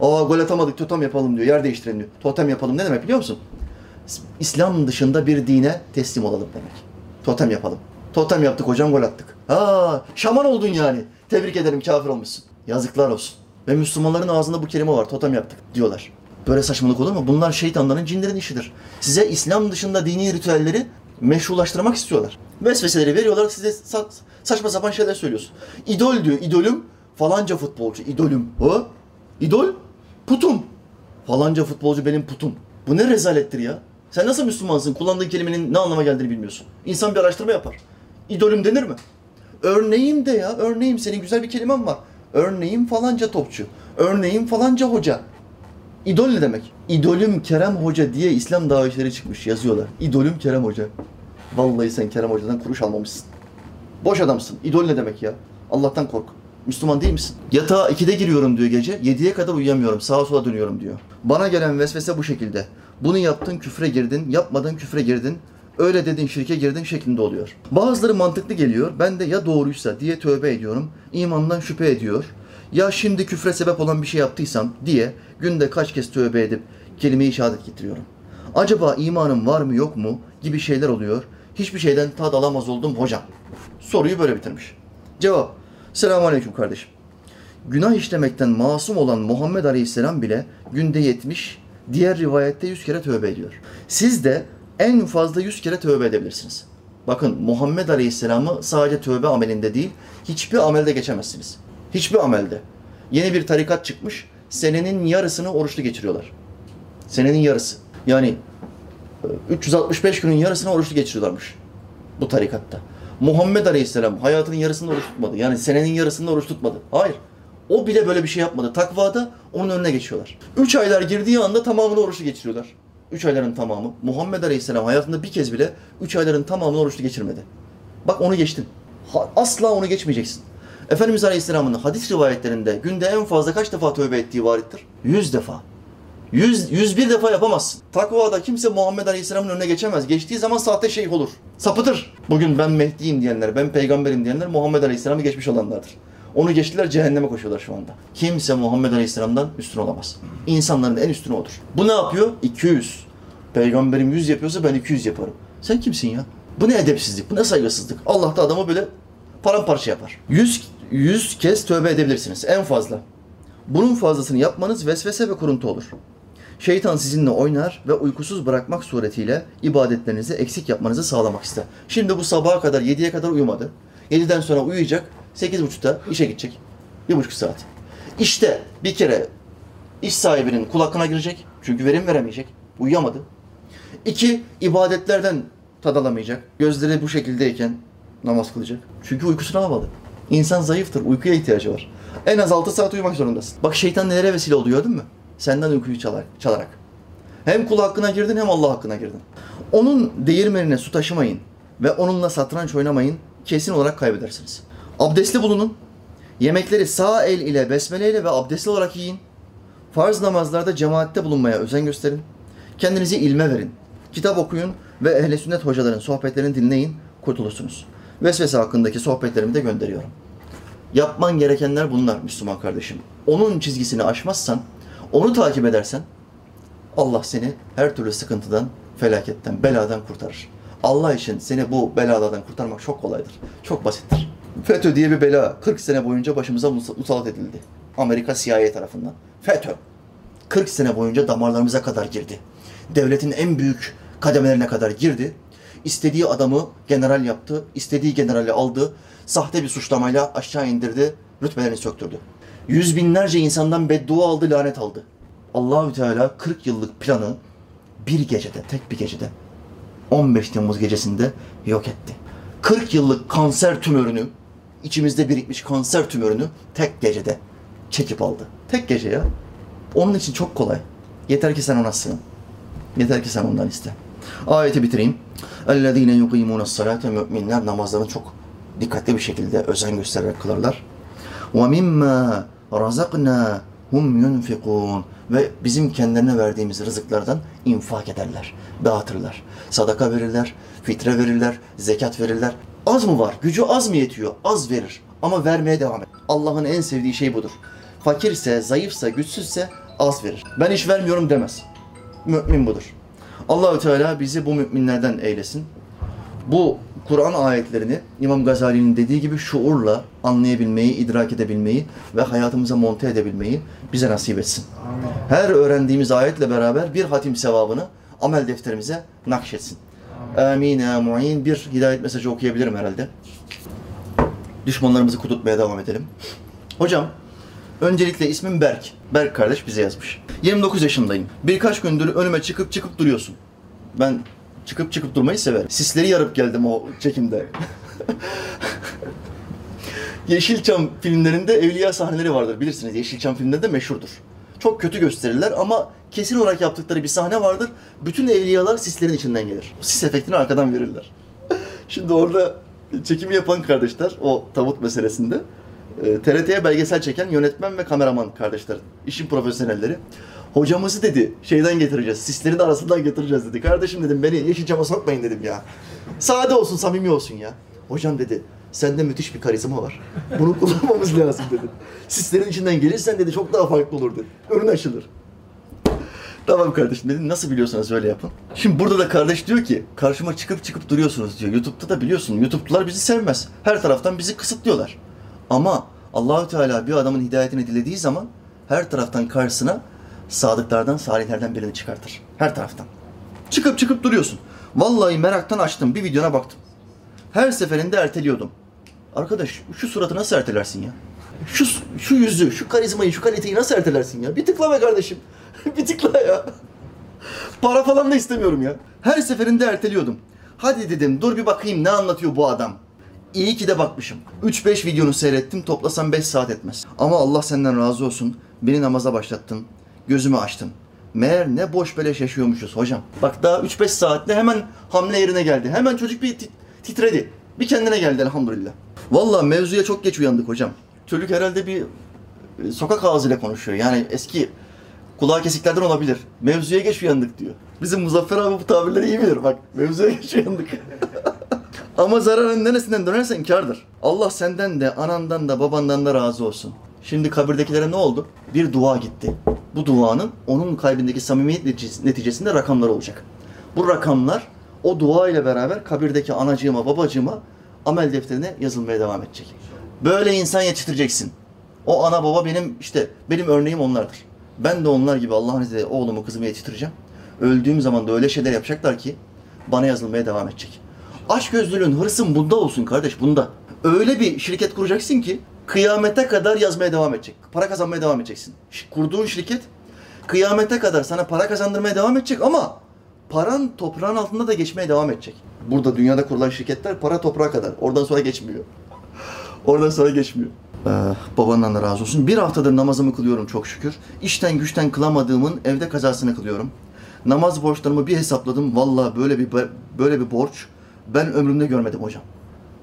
Aa gol atamadık, totem yapalım diyor, yer değiştirelim diyor. Totem yapalım ne demek biliyor musun? İslam dışında bir dine teslim olalım demek. Totem yapalım. Totem yaptık hocam, gol attık. Ha, şaman oldun yani. Tebrik ederim, kafir olmuşsun. Yazıklar olsun. Ve Müslümanların ağzında bu kelime var, totem yaptık diyorlar. Böyle saçmalık olur mu? Bunlar şeytanların, cinlerin işidir. Size İslam dışında dini ritüelleri meşrulaştırmak istiyorlar. Vesveseleri veriyorlar, size sa- saçma sapan şeyler söylüyorsun. İdol diyor, idolüm falanca futbolcu, idolüm. O, idol, putum. Falanca futbolcu benim putum. Bu ne rezalettir ya? Sen nasıl Müslümansın? Kullandığın kelimenin ne anlama geldiğini bilmiyorsun. İnsan bir araştırma yapar. İdolüm denir mi? Örneğim de ya, örneğim. Senin güzel bir kelimen var. Örneğim falanca topçu. Örneğim falanca hoca. İdol ne demek? İdolüm Kerem Hoca diye İslam davetçileri çıkmış yazıyorlar. İdolüm Kerem Hoca. Vallahi sen Kerem Hoca'dan kuruş almamışsın. Boş adamsın. İdol ne demek ya? Allah'tan kork. Müslüman değil misin? Yatağa 2'de giriyorum diyor gece. 7'ye kadar uyuyamıyorum. Sağa sola dönüyorum diyor. Bana gelen vesvese bu şekilde. Bunu yaptın küfre girdin. Yapmadın küfre girdin. Öyle dedin şirke girdin şeklinde oluyor. Bazıları mantıklı geliyor. Ben de ya doğruysa diye tövbe ediyorum. İmandan şüphe ediyor. Ya şimdi küfre sebep olan bir şey yaptıysam diye günde kaç kez tövbe edip kelime-i şehadet getiriyorum. Acaba imanım var mı yok mu gibi şeyler oluyor. Hiçbir şeyden tad alamaz oldum hocam. Soruyu böyle bitirmiş. Cevap. Selamun Aleyküm kardeşim. Günah işlemekten masum olan Muhammed Aleyhisselam bile günde 70, diğer rivayette 100 kere tövbe ediyor. Siz de en fazla 100 kere tövbe edebilirsiniz. Bakın Muhammed Aleyhisselam'ı sadece tövbe amelinde değil, hiçbir amelde geçemezsiniz. Hiçbir amelde. Yeni bir tarikat çıkmış, senenin yarısını oruçlu geçiriyorlar. Senenin yarısı. Yani e, 365 günün yarısını oruçlu geçiriyorlarmış bu tarikatta. Muhammed Aleyhisselam hayatının yarısında oruç tutmadı. Yani senenin yarısında oruç tutmadı. Hayır. O bile böyle bir şey yapmadı. Takvada onun önüne geçiyorlar. Üç aylar girdiği anda tamamını oruçlu geçiriyorlar. Üç ayların tamamı. Muhammed Aleyhisselam hayatında bir kez bile üç ayların tamamını oruçlu geçirmedi. Bak onu geçtin. Asla onu geçmeyeceksin. Efendimiz Aleyhisselam'ın hadis rivayetlerinde günde en fazla kaç defa tövbe ettiği varittir? Yüz defa. Yüz, yüz bir defa yapamazsın. Takvada kimse Muhammed Aleyhisselam'ın önüne geçemez. Geçtiği zaman sahte şeyh olur. Sapıtır. Bugün ben Mehdi'yim diyenler, ben peygamberim diyenler Muhammed Aleyhisselam'ı geçmiş olanlardır. Onu geçtiler cehenneme koşuyorlar şu anda. Kimse Muhammed Aleyhisselam'dan üstün olamaz. İnsanların en üstünü odur. Bu ne yapıyor? 200. Peygamberim 100 yapıyorsa ben 200 yaparım. Sen kimsin ya? Bu ne edepsizlik, bu ne saygısızlık. Allah da adamı böyle paramparça yapar. 100, 100 kez tövbe edebilirsiniz en fazla. Bunun fazlasını yapmanız vesvese ve kuruntu olur. Şeytan sizinle oynar ve uykusuz bırakmak suretiyle ibadetlerinizi eksik yapmanızı sağlamak ister. Şimdi bu sabaha kadar 7'ye kadar uyumadı. 7'den sonra uyuyacak. 8.30'da işe gidecek. Bir buçuk saat. İşte bir kere iş sahibinin kulakına girecek. Çünkü verim veremeyecek. Uyuyamadı. İki, ibadetlerden tad alamayacak. Gözleri bu şekildeyken namaz kılacak. Çünkü uykusunu almadı. İnsan zayıftır. Uykuya ihtiyacı var. En az 6 saat uyumak zorundasın. Bak şeytan nelere vesile oluyor değil mi? Senden uykuyu çalar, çalarak. Hem kul hakkına girdin hem Allah hakkına girdin. Onun değirmenine su taşımayın ve onunla satranç oynamayın. Kesin olarak kaybedersiniz. Abdestli bulunun. Yemekleri sağ el ile besmeleyle ve abdestli olarak yiyin. Farz namazlarda cemaatte bulunmaya özen gösterin. Kendinizi ilme verin. Kitap okuyun ve ehl sünnet hocaların sohbetlerini dinleyin, kurtulursunuz. Vesvese hakkındaki sohbetlerimi de gönderiyorum. Yapman gerekenler bunlar Müslüman kardeşim. Onun çizgisini aşmazsan, onu takip edersen Allah seni her türlü sıkıntıdan, felaketten, beladan kurtarır. Allah için seni bu belalardan kurtarmak çok kolaydır. Çok basittir. FETÖ diye bir bela 40 sene boyunca başımıza musallat edildi. Amerika CIA tarafından. FETÖ. 40 sene boyunca damarlarımıza kadar girdi. Devletin en büyük kademelerine kadar girdi. İstediği adamı general yaptı, istediği generali aldı, sahte bir suçlamayla aşağı indirdi, rütbelerini söktürdü. Yüz binlerce insandan beddua aldı, lanet aldı. Allahü Teala 40 yıllık planı bir gecede, tek bir gecede 15 Temmuz gecesinde yok etti. 40 yıllık kanser tümörünü, içimizde birikmiş kanser tümörünü tek gecede çekip aldı. Tek gece ya. Onun için çok kolay. Yeter ki sen ona sığın. Yeter ki sen ondan iste. Ayeti bitireyim. اَلَّذ۪ينَ يُقِيمُونَ الصَّلَاةَ Müminler namazlarını çok dikkatli bir şekilde özen göstererek kılarlar. وَمِمَّا رَزَقْنَا hum yunfikun ve bizim kendilerine verdiğimiz rızıklardan infak ederler, dağıtırlar. Sadaka verirler, fitre verirler, zekat verirler. Az mı var? Gücü az mı yetiyor? Az verir ama vermeye devam eder. Allah'ın en sevdiği şey budur. Fakirse, zayıfsa, güçsüzse az verir. Ben iş vermiyorum demez. Mümin budur. Allahü Teala bizi bu müminlerden eylesin. Bu Kur'an ayetlerini İmam Gazali'nin dediği gibi şuurla anlayabilmeyi, idrak edebilmeyi ve hayatımıza monte edebilmeyi bize nasip etsin. Her öğrendiğimiz ayetle beraber bir hatim sevabını amel defterimize nakşetsin. Amin ya mu'in. Bir hidayet mesajı okuyabilirim herhalde. Düşmanlarımızı kudurtmaya devam edelim. Hocam, öncelikle ismim Berk. Berk kardeş bize yazmış. 29 yaşındayım. Birkaç gündür önüme çıkıp çıkıp duruyorsun. Ben çıkıp çıkıp durmayı severim. Sisleri yarıp geldim o çekimde. [LAUGHS] Yeşilçam filmlerinde evliya sahneleri vardır bilirsiniz. Yeşilçam filmlerinde meşhurdur. Çok kötü gösterirler ama kesin olarak yaptıkları bir sahne vardır. Bütün evliyalar sislerin içinden gelir. Sis efektini arkadan verirler. [LAUGHS] Şimdi orada çekimi yapan kardeşler o tavut meselesinde e, TRT'ye belgesel çeken yönetmen ve kameraman kardeşler. işin profesyonelleri. Hocamızı dedi şeyden getireceğiz. Sislerin arasından getireceğiz dedi. Kardeşim dedim beni Yeşilçam'a sokmayın dedim ya. Sade olsun, samimi olsun ya. Hocam dedi sende müthiş bir karizma var. Bunu [LAUGHS] kullanmamız lazım dedi. Sislerin içinden gelirsen dedi çok daha farklı olur dedi. Önün açılır. Tamam kardeşim dedim nasıl biliyorsanız öyle yapın. Şimdi burada da kardeş diyor ki karşıma çıkıp çıkıp duruyorsunuz diyor. YouTube'da da biliyorsun YouTube'lular bizi sevmez. Her taraftan bizi kısıtlıyorlar. Ama Allahü Teala bir adamın hidayetini dilediği zaman her taraftan karşısına sadıklardan, salihlerden birini çıkartır. Her taraftan. Çıkıp çıkıp duruyorsun. Vallahi meraktan açtım, bir videona baktım. Her seferinde erteliyordum. Arkadaş şu suratı nasıl ertelersin ya? Şu, şu yüzü, şu karizmayı, şu kaliteyi nasıl ertelersin ya? Bir tıkla be kardeşim. [LAUGHS] bir tıkla ya. Para falan da istemiyorum ya. Her seferinde erteliyordum. Hadi dedim dur bir bakayım ne anlatıyor bu adam. İyi ki de bakmışım. 3-5 videonu seyrettim toplasam 5 saat etmez. Ama Allah senden razı olsun. Beni namaza başlattın. Gözümü açtın. Meğer ne boş beleş yaşıyormuşuz hocam. Bak daha 3-5 saatte hemen hamle yerine geldi. Hemen çocuk bir titredi. Bir kendine geldi elhamdülillah. Vallahi mevzuya çok geç uyandık hocam. Çocuk herhalde bir e, sokak ağzıyla konuşuyor. Yani eski kulağı kesiklerden olabilir. Mevzuya geç uyandık diyor. Bizim Muzaffer abi bu tabirleri iyi bilir. Bak mevzuya [LAUGHS] geç uyandık. Ama zararın neresinden dönersen kardır. Allah senden de, anandan da, babandan da razı olsun. Şimdi kabirdekilere ne oldu? Bir dua gitti. Bu duanın onun kalbindeki samimiyet neticesinde rakamlar olacak. Bu rakamlar o dua ile beraber kabirdeki anacığıma, babacığıma amel defterine yazılmaya devam edecek. Böyle insan yetiştireceksin. O ana baba benim işte benim örneğim onlardır. Ben de onlar gibi Allah'ın izniyle oğlumu kızımı yetiştireceğim. Öldüğüm zaman da öyle şeyler yapacaklar ki bana yazılmaya devam edecek. Aç gözlülüğün, hırsın bunda olsun kardeş, bunda. Öyle bir şirket kuracaksın ki kıyamete kadar yazmaya devam edecek. Para kazanmaya devam edeceksin. Kurduğun şirket kıyamete kadar sana para kazandırmaya devam edecek ama paran toprağın altında da geçmeye devam edecek. Burada dünyada kurulan şirketler para toprağa kadar. Oradan sonra geçmiyor. Oradan sonra geçmiyor. Ee, babandan da razı olsun. Bir haftadır namazımı kılıyorum çok şükür. İşten güçten kılamadığımın evde kazasını kılıyorum. Namaz borçlarımı bir hesapladım. Vallahi böyle bir böyle bir borç ben ömrümde görmedim hocam.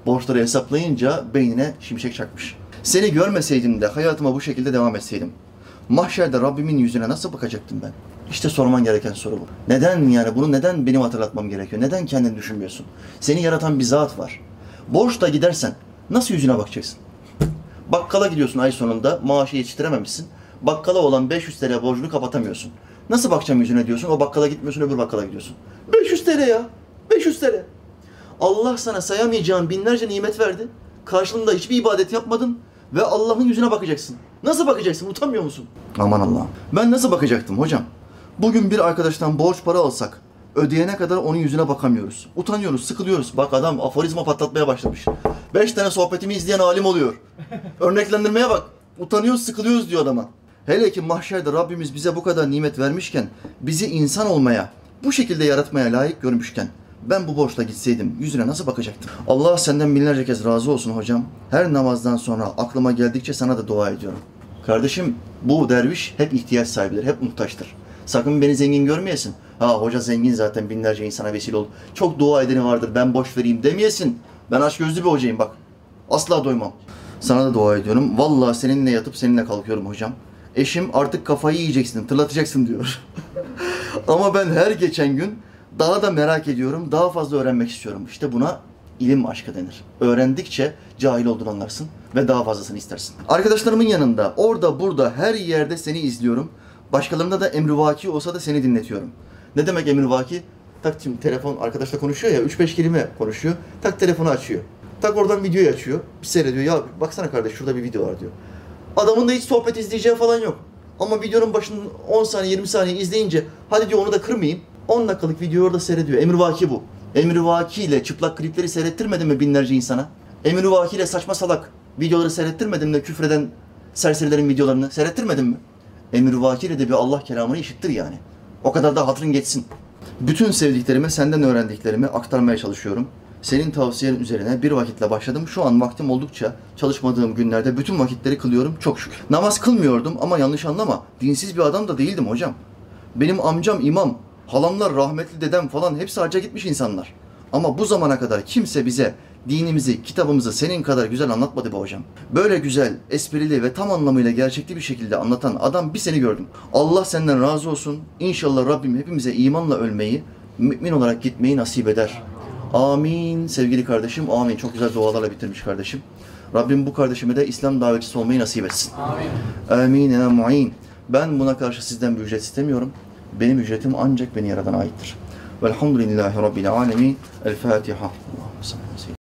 Borçları hesaplayınca beynine şimşek çakmış. Seni görmeseydim de hayatıma bu şekilde devam etseydim. Mahşerde Rabbimin yüzüne nasıl bakacaktım ben? İşte sorman gereken soru bu. Neden yani bunu neden benim hatırlatmam gerekiyor? Neden kendini düşünmüyorsun? Seni yaratan bir zat var. Borçla gidersen nasıl yüzüne bakacaksın? Bakkala gidiyorsun ay sonunda maaşı yetiştirememişsin. Bakkala olan 500 TL borcunu kapatamıyorsun. Nasıl bakacağım yüzüne diyorsun? O bakkala gitmiyorsun öbür bakkala gidiyorsun. 500 TL ya. 500 TL. Allah sana sayamayacağın binlerce nimet verdi. Karşılığında hiçbir ibadet yapmadın ve Allah'ın yüzüne bakacaksın. Nasıl bakacaksın? Utanmıyor musun? Aman Allah'ım. Ben nasıl bakacaktım hocam? Bugün bir arkadaştan borç para alsak ödeyene kadar onun yüzüne bakamıyoruz. Utanıyoruz, sıkılıyoruz. Bak adam aforizma patlatmaya başlamış. Beş tane sohbetimi izleyen alim oluyor. Örneklendirmeye bak. Utanıyoruz, sıkılıyoruz diyor adama. Hele ki mahşerde Rabbimiz bize bu kadar nimet vermişken, bizi insan olmaya, bu şekilde yaratmaya layık görmüşken, ben bu borçla gitseydim yüzüne nasıl bakacaktım? Allah senden binlerce kez razı olsun hocam. Her namazdan sonra aklıma geldikçe sana da dua ediyorum. Kardeşim bu derviş hep ihtiyaç sahibidir, hep muhtaçtır. Sakın beni zengin görmeyesin. Ha hoca zengin zaten binlerce insana vesile oldu. Çok dua edeni vardır ben boş vereyim demeyesin. Ben aç gözlü bir hocayım bak. Asla doymam. Sana da dua ediyorum. Vallahi seninle yatıp seninle kalkıyorum hocam. Eşim artık kafayı yiyeceksin, tırlatacaksın diyor. [LAUGHS] Ama ben her geçen gün daha da merak ediyorum, daha fazla öğrenmek istiyorum. İşte buna ilim aşkı denir. Öğrendikçe cahil olduğunu anlarsın ve daha fazlasını istersin. Arkadaşlarımın yanında, orada, burada, her yerde seni izliyorum. Başkalarında da emrivaki olsa da seni dinletiyorum. Ne demek emrivaki? Tak şimdi telefon arkadaşla konuşuyor ya, 3-5 kelime konuşuyor. Tak telefonu açıyor. Tak oradan videoyu açıyor. Bir seyrediyor. Ya baksana kardeş şurada bir video var diyor. Adamın da hiç sohbet izleyeceği falan yok. Ama videonun başının 10 saniye 20 saniye izleyince hadi diyor onu da kırmayayım. 10 dakikalık videoyu orada seyrediyor. Emrivaki bu. Emrivaki ile çıplak klipleri seyrettirmedin mi binlerce insana? Emrivaki ile saçma salak videoları seyrettirmedin mi küfreden serserilerin videolarını seyrettirmedin mi? Emrivaki ile de bir Allah kelamını işittir yani. O kadar da hatırın geçsin. Bütün sevdiklerimi, senden öğrendiklerimi aktarmaya çalışıyorum. Senin tavsiyen üzerine bir vakitle başladım. Şu an vaktim oldukça çalışmadığım günlerde bütün vakitleri kılıyorum çok şükür. Namaz kılmıyordum ama yanlış anlama. Dinsiz bir adam da değildim hocam. Benim amcam imam, halamlar rahmetli dedem falan hepsi hacca gitmiş insanlar. Ama bu zamana kadar kimse bize dinimizi, kitabımızı senin kadar güzel anlatmadı be hocam. Böyle güzel, esprili ve tam anlamıyla gerçekli bir şekilde anlatan adam bir seni gördüm. Allah senden razı olsun. İnşallah Rabbim hepimize imanla ölmeyi, mümin olarak gitmeyi nasip eder. Amin sevgili kardeşim. Amin. Çok güzel dualarla bitirmiş kardeşim. Rabbim bu kardeşime de İslam davetçisi olmayı nasip etsin. Amin. Amin. Ben buna karşı sizden bir ücret istemiyorum. Benim ücretim ancak beni yaradan aittir. Velhamdülillahi Rabbil alemin. El Fatiha. Allah'ım sallallahu